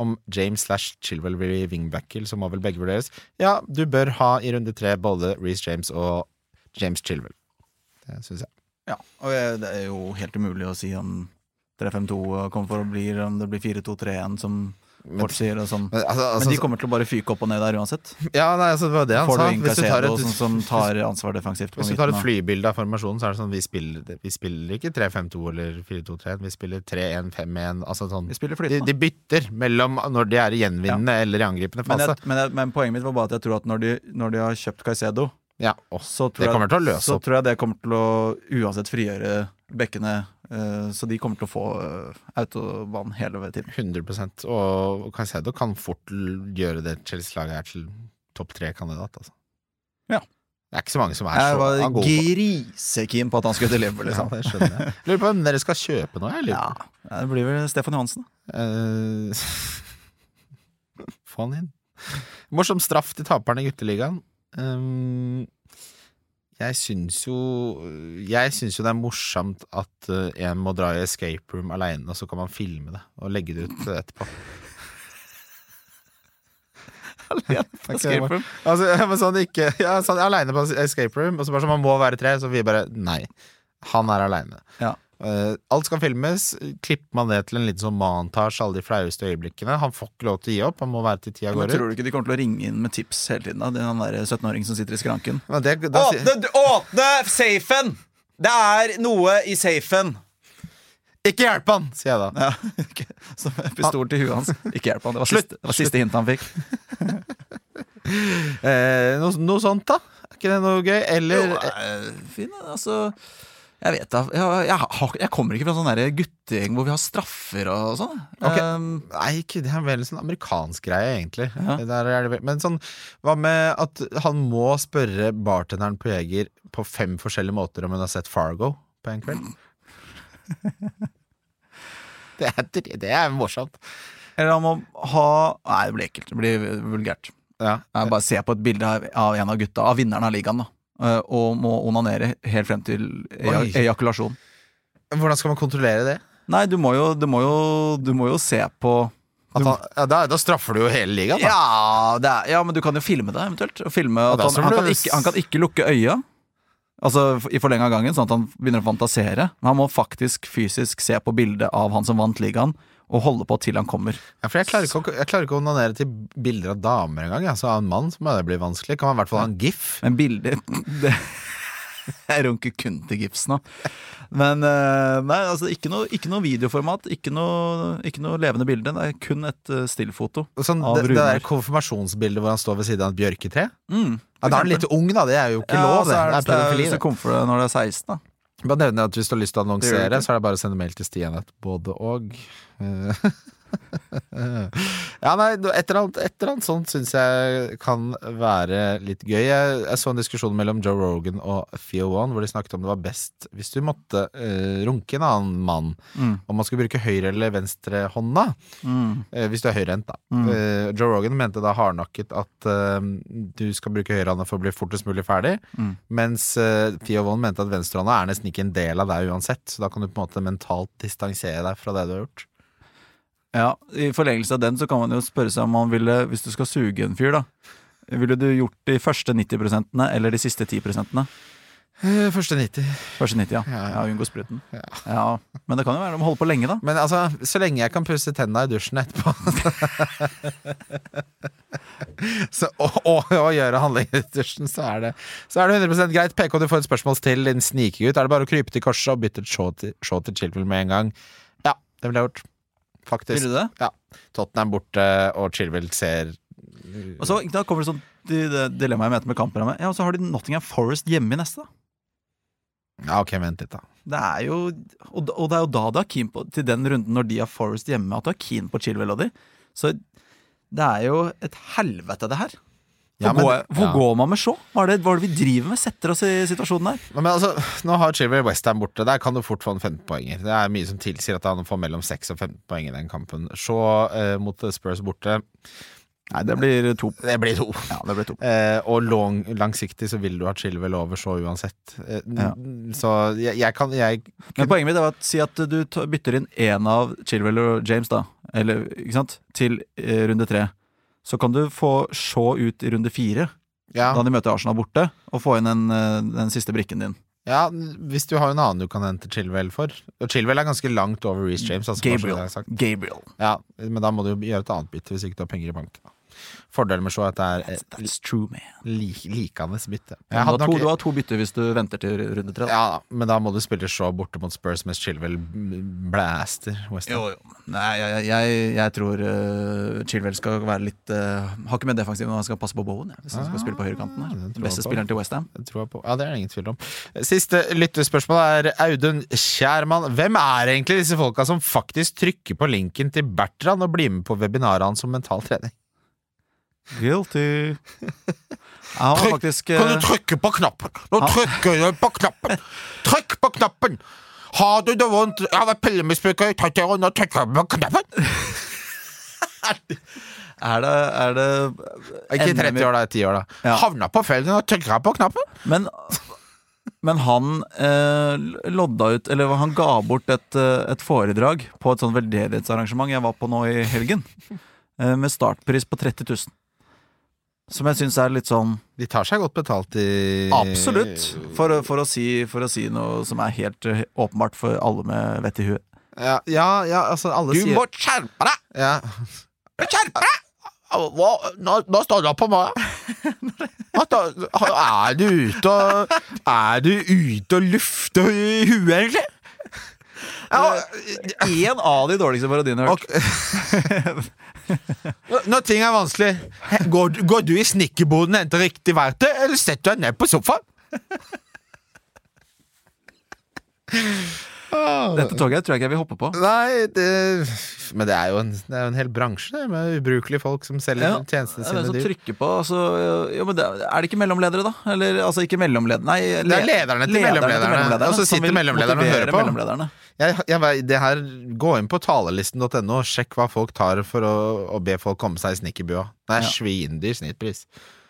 Om James slash Chilwell blir wingbacker, så må vel begge vurderes. Ja, du bør ha i runde tre både Reece James og James Chilwell. Det syns jeg. Ja, og det er jo helt umulig å si om 3-5-2 kommer for å bli, om det blir 4-2-3-1 som Fort sier. Sånn. Men, altså, altså, Men de kommer til å bare fyke opp og ned der uansett. ja, nei, altså, det var det han Får sa. Hvis du tar et, som, som tar ansvar defensivt hvis du tar et flybilde av formasjonen, så er det sånn vi spiller, vi spiller ikke 3-5-2 eller 4-2-3, vi spiller 3-1-5-1. Altså sånn de, de bytter mellom når de er i gjenvinnende eller i angripende Men, jeg, men, jeg, men poenget mitt var bare at jeg tror at når de, når de har kjøpt Caicedo, Ja, så tror, jeg, så tror jeg det kommer til å uansett frigjøre bekkene. Eh, så de kommer til å få uh, autobahn hele tiden. 100 Og Caicedo kan fort gjøre det Chelsea-laget er til topp tre-kandidat. Altså. Ja. Det er ikke så mange som er Jeg så var gode på- grisekeen på at han skulle til Liverpool. (laughs) Ja, Liksom. det skjønner jeg. Lurer på hvem dere skal kjøpe nå? Jeg Ja, det blir vel Stefan Johansen. Eh, (laughs) Få han inn. Morsom straff til taperne i gutteligaen. Um, jeg syns jo Jeg syns jo det er morsomt at uh, en må dra i escape room aleine, og så kan man filme det og legge det ut etterpå. (laughs) Escape room. Altså, (laughs) men sånn ikke Ja, sånn aleine på escape room, og så bare sånn man må være tre, så vi bare Nei. Han er aleine. Ja. Eh, alt skal filmes. Klipper man det til en liten sånn montasje, alle de flaueste øyeblikkene. Han får ikke lov til å gi opp, han må være til tida går ut. tror du ikke de kommer til å ringe inn med tips hele tiden? da? Det er Han der 17-åringen som sitter i skranken. Men det, da, sier- åpne safen! Det er noe i safen! Ikke hjelp han, sier jeg da. Ja, (laughs) okay. Som en pistol til huet hans. (laughs) Ikke hjelp han. Det var Slutt, siste, det var siste hint han fikk. (laughs) Eh, noe, noe sånt, da? Er ikke det noe gøy? Eller Jo, eh, fin, altså Jeg vet da. Jeg, jeg, jeg kommer ikke fra sånn der guttegjeng hvor vi har straffer og sånn. Okay. Um, Nei, ikke det er en veldig sånn amerikansk greie, egentlig. Ja. Men sånn, hva med at han må spørre bartenderen på Jeger på fem forskjellige måter om hun har sett Fargo på en kveld? (laughs) det, er, det er morsomt. eller han må ha Nei, det blir ekkelt. Det blir vulgært. Ja. Bare se på et bilde av, av en av gutta, av vinneren av ligaen, da. Eh, Og må onanere helt frem til ejakulasjon. Hvordan skal man kontrollere det? Nei, du må jo, du må jo, du må jo se på han, ja, da, da straffer du jo hele ligaen, da. Ja, det er, ja, men du kan jo filme det, eventuelt. Og filme at han, han, kan ikke, han kan ikke lukke øya. Altså i forlenga gangen, sånn at han begynner å fantasere. Men han må faktisk fysisk se på bildet av han som vant ligaen, og holde på til han kommer. Ja, for jeg klarer, ikke, å- jeg klarer ikke å onanere til bilder av damer engang. Altså, av en mann så må det bli vanskelig. Kan man i hvert fall ha en gif? Men bilder (laughs) det, Jeg runker kun til gips nå. Men eh, nei, altså ikke noe, ikke noe videoformat, ikke noe, ikke noe levende bilde. Det er kun et eh, stillfoto. Sånn, Av det, det Runar. der konfirmasjonsbildet hvor han står ved siden av et bjørketre. Mm, Ja, da er han litt ung, da. Det er jo ikke lov. så Det det er pedofili. hvis det. kommer for det når det er 16, da. Bare nevne at Hvis du har lyst til å Det gjør annonsere, det ikke. så er det bare å sende mail til Stian. Både og. Eh, (laughs) ja, nei, et eller annet, et eller annet sånt syns jeg kan være litt gøy. Jeg, jeg så en diskusjon mellom Joe Rogan og Theo One hvor de snakket om det var best hvis du måtte uh, runke en annen mann, Mm. om man skulle bruke høyre eller venstre hånda. Mm. Uh, hvis du er høyrehendt, da. Mm. Uh, Joe Rogan mente da hardnakket at uh, du skal bruke høyrehånda for å bli fortest mulig ferdig, Mm. mens Theo One mente at venstrehånda er nesten ikke en del av deg uansett, så da kan du på en måte mentalt distansere deg fra det du har gjort. Ja, I forlengelse av den så kan man jo spørre seg om man ville, hvis du skal suge en fyr, da Ville du gjort de første 90% eller de siste 10 Eh, første 90. Første 90, ja. Ja. ja unngå spruten. Ja. Ja, Men det kan jo være de holder på lenge, da. Men altså, så lenge jeg kan pusse tenna i dusjen etterpå (laughs) så, og, og, og gjøre handlinger i dusjen, så er det Så er det 100% greit. PK, du får et spørsmål til, din snikegutt. Er det bare å krype til korset og bytte et show til, show til Chilwell med en gang? Ja, det ville jeg gjort. Faktisk. Vil du det? Tottenham borte, og Chilwell ser Og så da kommer det sånn de, det dilemmaet jeg møter med kampprogrammet. Ja, og så har de Nottingham Forest hjemme i neste. Ja, ok, vent litt, da. Det er jo Og, og det er jo da du er keen på Til den runden når de har Forest hjemme, at du er keen på Chilwell og de. Så det er jo et helvete, det her. Hvor, Ja, men- går, hvor ja. går man med Shaw? Hva er, det, hva er det vi driver med? Setter oss i situasjonen der? Men altså, nå har Chilwell Westham borte. Der kan du fort få en 15-poenger. Det er mye som tilsier at han får mellom 6 og 15 poeng i den kampen. Shaw eh, mot Spurs borte, Nei, det blir to. det blir to. Ja, det blir to. Eh, og long, langsiktig så vil du ha Chilwell over Shaw uansett. Eh, Ja. Så jeg, jeg kan jeg, Men poenget mitt er at si at du bytter inn én av Chilwell og James, da, eller, ikke sant, til eh, runde tre. Så kan du få se ut i runde fire, ja, da de møter Arsenal borte, og få inn den, eh, den siste brikken din. ja, hvis du har en annen du kan hente Chilwell for. Og Chilwell er ganske langt over Reece James. Altså, Gabriel. Gabriel. Ja, men da må du jo gjøre et annet bytte hvis ikke du har penger i banken. Fordelen med Shaw er at det er That's true, man. lik, likende bytte. Du har, to, nok- du har to bytter hvis du venter til runde tre. Ja, men da må du spille Shaw borte mot Spurs mens Chilwell blaster West Ham. Jo, jo. Nei, jeg, jeg, jeg tror uh, Chilwell skal være litt uh, Har ikke med defensiven, men han skal passe på Bowen. Ja, hvis han skal Ah, spille på høyrekanten. her. den Den beste på. spilleren til Westham. Det tror jeg på. Ja, det er det ingen tvil om. Siste lyttespørsmål er Audun Kjærmann. Hvem er egentlig disse folka som faktisk trykker på linken til Bertrand og blir med på webinaret hans om mental trening? Guilty. Trykk- faktisk Kan du trykke på knappen? Nå Ja. trykker du på knappen! Trykk på knappen! Har du det vondt? Har vært pillemisbruker i 30 år, nå trykker jeg på knappen! (laughs) Er det, er det Ikke ender 30 år, da. 10 år, da. Ja. Havna på felgen og trykka på knappen. Men, men han eh, lodda ut Eller han ga bort et, eh, et foredrag på et sånn veldedighetsarrangement jeg var på nå i helgen. eh, med startpris på 30 000. Som jeg syns er litt sånn De tar seg godt betalt i Absolutt. For, for, å si, for å si noe som er helt eh, åpenbart for alle med vett i huet. Ja, ja, ja altså alle Du sier må skjerpe deg! ja. Skjerpe deg! Hva? Nå, nå står opp på meg. Er du ute og Er du ute og lufter i huet, egentlig? Én av de dårligste parodiene jeg har hørt. (laughs) Når ting er vanskelig, går, går du i snekkerboden og henter riktig verktøy, eller setter du deg ned på sofaen? Dette toget tror jeg ikke jeg vil hoppe på. Nei, det, men det er, jo en, det er jo en hel bransje det, med ubrukelige folk som selger Ja, tjenestene sine som dyrt. trykker på. Altså, jo, men det, er det ikke mellomledere, da? Eller altså ikke mellomledere Nei, Det er lederne til mellomlederne, og så sitter mellomlederne og hører på. Jeg, jeg, det her, Gå inn på talelisten.no og sjekk hva folk tar for å, å be folk komme seg i snekkerbua. Det er Ja. svindyr snittpris.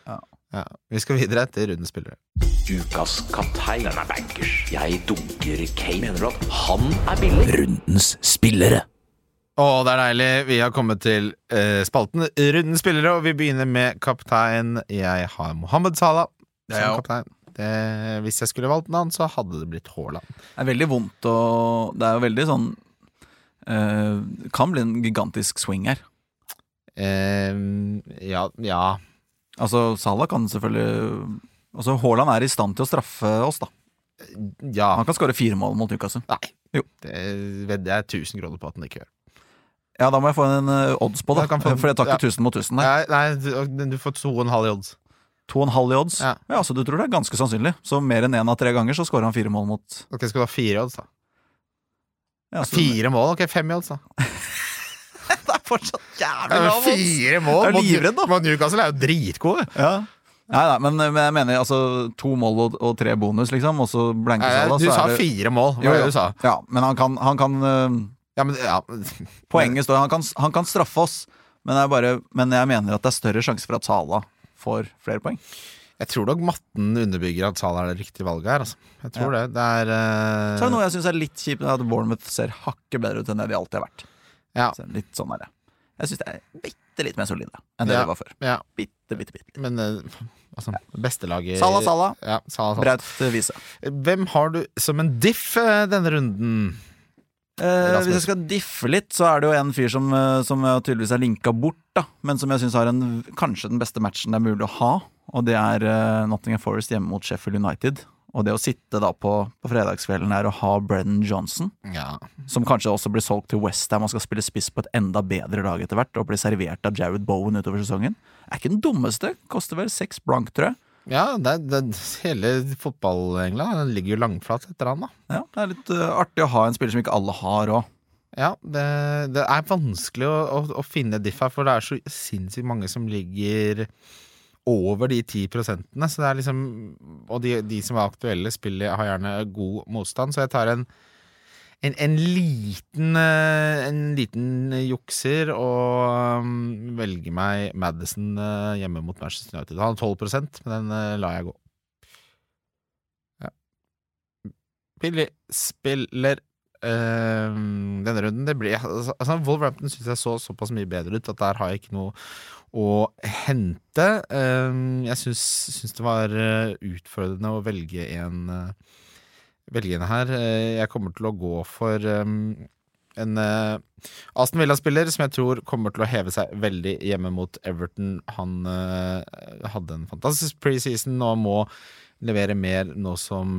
Ja. Ja. Vi skal videre til rundens spillere. Ukas kaptein. Den er bankers. Jeg dunker Kane. Mener du at han er billig? Rundens spillere. Å, det er deilig. Vi har kommet til eh, spalten Rundens spillere, og vi begynner med kaptein. Jeg har Mohammed Salah som ja, ja. kaptein. Det, hvis jeg skulle valgt en annen, så hadde det blitt Haaland. Det er veldig vondt og Det er jo veldig sånn eh, Kan bli en gigantisk swing her. Eh, ja, ja Altså, Salah kan selvfølgelig Altså, Haaland er i stand til å straffe oss, da. Ja. Han kan skåre fire mål mot Newcastle. Nei. Jo. Det vedder jeg 1000 kroner på at han ikke gjør. Ja, da må jeg få en eh, odds på da. Jeg få- for jeg tar ikke ja. 1000 mot 1000 der. Nei, nei, du, får to og en halv i odds. To og en halv i odds. Ja. Ja. Så du tror det er ganske sannsynlig. Så mer enn én av tre ganger så skårer han fire mål mot Ok, Skal du ha fire odds, da? ja, så- Fire mål? Ok, fem i odds, da. Det er fortsatt jævlig lav odds! fire mål? Jeg er livredd, da. mot Newcastle er jo dritgode. Ja. Nei, nei, men, men jeg mener altså to mål og, og tre bonus, liksom, og så blanke Nei, Salah, Du så sa er det fire mål, Hva var det du sa. Ja, men han kan, han kan eh, Ja, men ja. Poenget står han kan, han kan straffe oss, men, det er bare, men jeg mener at det er større sjanse for at Salah får flere poeng. Jeg tror nok matten underbygger at Salah er det riktige valget her. Altså. Jeg tror det. Det er eh, Så er det noe jeg syns er litt kjipt, at Bournemouth ser hakket bedre ut enn det de alltid har vært. ja, Så litt sånn er det. Jeg syns det er bitte litt mer solide enn det Ja. det var før. ja, Bitte, bitte, bitte. men eh, altså, beste Sala, Sala. Ja, Salah, Sala. Braut eh, Vise. Hvem har du som en diff eh, denne runden? Eh, hvis jeg skal diffe litt, så er det jo en fyr som, som tydeligvis er linka bort, da. Men som jeg syns har en, kanskje den beste matchen det er mulig å ha. Og det er uh, Nottingham Forest hjemme mot Sheffield United. Og det å sitte da på, på fredagskvelden her og ha Brennan Johnson, Ja, som kanskje også blir solgt til Westham og skal spille spiss på et enda bedre lag etter hvert, og bli servert av Jared Bowen utover sesongen, er ikke den dummeste. Koster vel seks blank, tror jeg. ja det, det, hele fotball-England ligger jo langflat etter han, da. Ja, Det er litt uh, artig å ha en spiller som ikke alle har òg. Ja, det, det er vanskelig å, å, å finne diff her, for det er så sinnssykt mange som ligger over de ti prosentene. Så det er liksom Og de, de som er aktuelle, spiller har gjerne god motstand, så jeg tar en en, en liten eh, En liten jukser og um, velger meg Madison eh, hjemme mot Manchester United. Han har 12 men den eh, lar jeg gå. Ja. Billig spiller Uh, denne runden. Det blir, altså, altså, Wolverhampton syns jeg så såpass mye bedre ut at der har jeg ikke noe å hente. Eh, jeg syns, syns det var eh, utfordrende å velge en eh, Velge en her. Eh, jeg kommer til å gå for eh, en Aston Villa-spiller som jeg tror kommer til å heve seg veldig hjemme mot Everton. Han hadde en fantastisk preseason og må levere mer nå som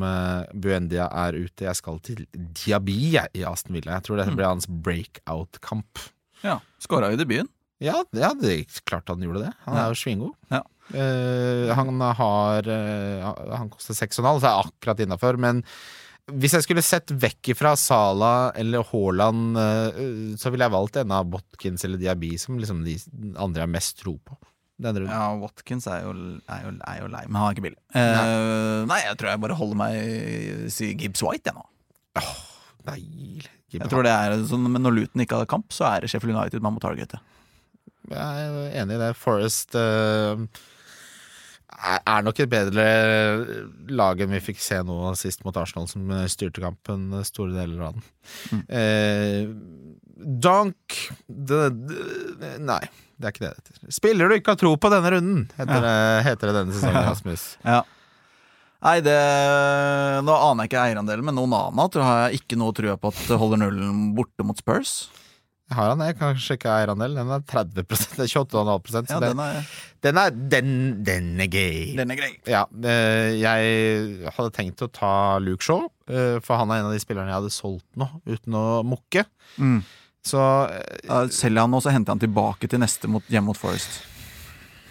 Buendia er ute. Jeg skal til Diaby i Aston Villa. Jeg tror dette blir hans breakout-kamp. Ja. Skåra i debuten. Ja, ja, det er klart han gjorde det. Han er jo svingod. Ja. Uh, han har uh, Han koster 6,5, så er akkurat innafor. Men hvis jeg skulle sett vekk ifra Sala eller Haaland, uh, så ville jeg valgt en av Botkins eller Diaby som liksom de andre har mest tro på. Ja, Watkins er jo, er jo, er jo lei, men han er ikke billig. Eh, nei, jeg tror jeg bare holder meg si Gibbs White, jeg nå. Deilig. Jeg tror det er sånn, Men når Luton ikke hadde kamp, så er det Sheffield United man må targete. Jeg er enig i det. Forest uh, er nok et bedre lag enn vi fikk se nå sist mot Arsenal, som styrte kampen store deler av den. Eh, Donk det, det, Nei, det er ikke det det heter. Spiller du ikke har tro på denne runden, heter, det, heter det denne sesongen, (laughs) Rasmus. Ja. Nei, det Nå aner jeg ikke eierandelen, men Onana tror jeg ikke noe trua på at holder nullen borte mot Spurs. Jeg har han, jeg kan sjekke eierandelen. Den er 30 det er 28,5 så Ja, den er, den, er, den, den er gøy. den er grei. Ja, eh, jeg hadde tenkt å ta Luke Shaw, eh, for han er en av de spillerne jeg hadde solgt nå, uten å mukke. Mm. Så eh, Selger han og så henter han tilbake til neste mot, hjemme mot Forest.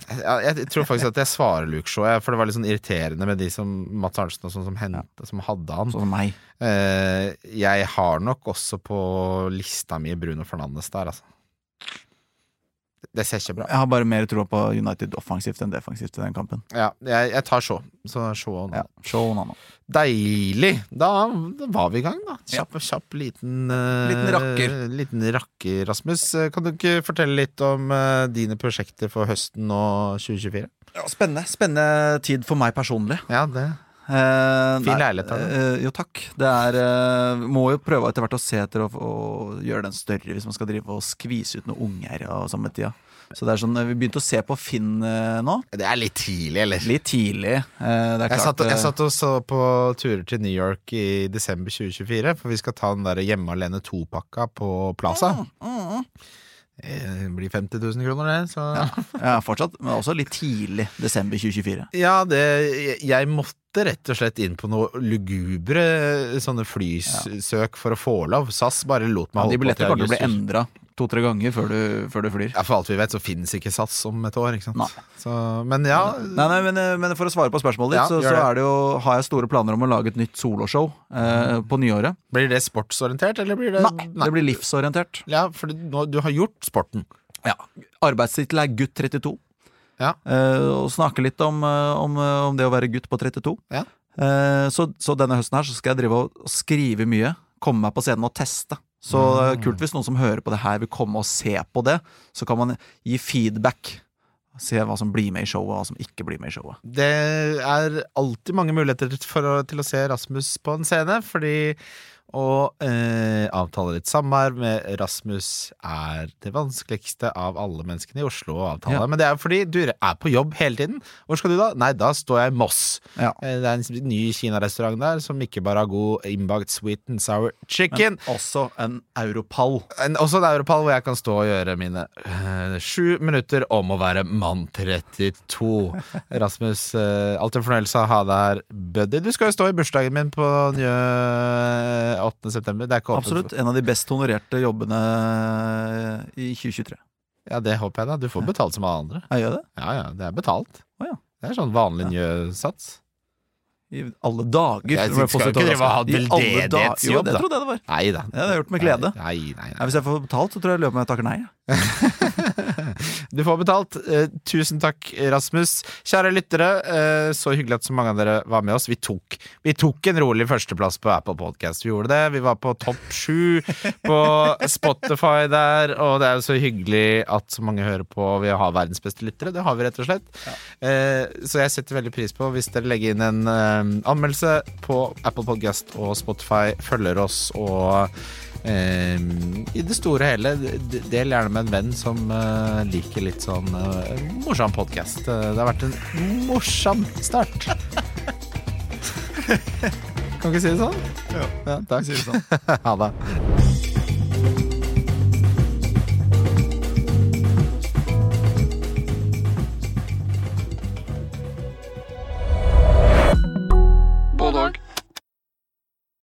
Jeg, jeg tror faktisk at jeg svarer Luke Shaw, for det var litt sånn irriterende med de som Mats Arntzen og sånn som, ja. som hadde han. Sånn som meg. Eh, jeg har nok også på lista mi Bruno Fernandes der, altså. Det ser ikke bra Jeg har bare mer tro på United offensivt enn defensivt i den kampen. Ja, jeg, jeg tar Shaw. Så Shaw og Ja, show Deilig! Da, da var vi i gang, da. Kjapp, kjapp liten uh, Liten rakker. Liten rakker, Rasmus. Eh, Kan du ikke fortelle litt om uh, dine prosjekter for høsten og 2024? Ja, spennende. Spennende tid for meg personlig. Ja, det Eh, Fin nei, leilighet, da. Uh, jo, takk. Det er uh, Må jo prøve etter hvert å se etter å, å gjøre den større hvis man skal drive og skvise ut noen unger og samme tida. Så det er sånn, eh, Vi begynte å se på Finn nå. Det er litt tidlig, eller? Litt tidlig. Det Jeg klart satt, jeg satt og så på turer til New York i desember 2024, for vi skal ta den der Hjemme alene 2-pakka på Plaza. mm, Det blir 50 000 kroner, det. Så. Ja, fortsatt, men også litt tidlig. Desember 2024. Ja, det, jeg måtte rett og slett inn på noe lugubre sånne flysøk for å få lov. SAS bare lot meg Ja, de august. De billettene kommer til å bli endra to-tre ganger før du, før du flyr. Ja, For alt vi vet, så finnes ikke SAS om et år. ikke sant? Nei. Så, men ja, Nei, nei, men, eh, men for å svare på spørsmålet ditt, Ja, så, så er det jo, har jeg store planer om å lage et nytt soloshow eh, på nyåret. blir det sportsorientert, eller blir det Nei, det blir livsorientert. Ja, for du, du har gjort sporten. Ja. Arbeidstittel er Gutt 32. Ja. Eh, og snakke litt om, eh, om, eh, om det å være gutt på 32. Ja. Eh, så, så denne høsten her så skal jeg drive og skrive mye. Komme meg på scenen og teste. Så Mm. kult hvis noen som hører på det her, vil komme og se på det. Så kan man gi feedback. Se hva som blir med i showet, og hva som ikke blir med i showet. Det er alltid mange muligheter for å, til å se Rasmus på en scene, fordi å eh, avtale litt samvær med Rasmus er det vanskeligste av alle menneskene i Oslo å avtale. Ja. Men det er fordi du er på jobb hele tiden. Hvor skal du da? Nei, da står jeg i Moss. Ja. Eh, Det er en ny kinarestaurant der som ikke bare har god innbakt sweet and sour chicken. Men Også en europall. En, også en europall hvor jeg kan stå og gjøre mine eh, sju minutter om å være mann 32. (laughs) Rasmus, eh, alltid fornøyelse å ha deg her, buddy. Du skal jo stå i bursdagen min på nye 8. september. Det er ikke Absolutt. En av de best honorerte jobbene i 2023. Ja, det håper jeg da. Du får betalt som alle andre. Jeg gjør det? Ja, ja, det er betalt. Oh, ja. Det er sånn vanlig njøsats. I alle dager. Jeg skal ikke drive og ha. I veldedighetsjobb, Jo, det da. trodde jeg det var. Nei da. Ja, det har jeg gjort med glede. Nei, nei, nei. nei. hvis jeg får betalt, så tror jeg jeg løper med takker nei. (laughs) Du får betalt. Eh, tusen takk, Rasmus. Kjære lyttere, eh, så hyggelig at så mange av dere var med oss. Vi tok, vi tok en rolig førsteplass på Apple Podcast. Vi gjorde det. Vi var på topp sju på Spotify der, og det er jo så hyggelig at så mange hører på. Vi har verdens beste lyttere. Det har vi, rett og slett. Eh, så jeg setter veldig pris på hvis dere legger inn en anmeldelse på Apple Podcast og Spotify, følger oss og I det store og hele, del gjerne med en venn som eh, liker litt sånn eh, morsom podkast. det har vært en morsom start. (laughs) kan ikke si det sånn? Ja, takk. Sier det sånn. (laughs) ha det.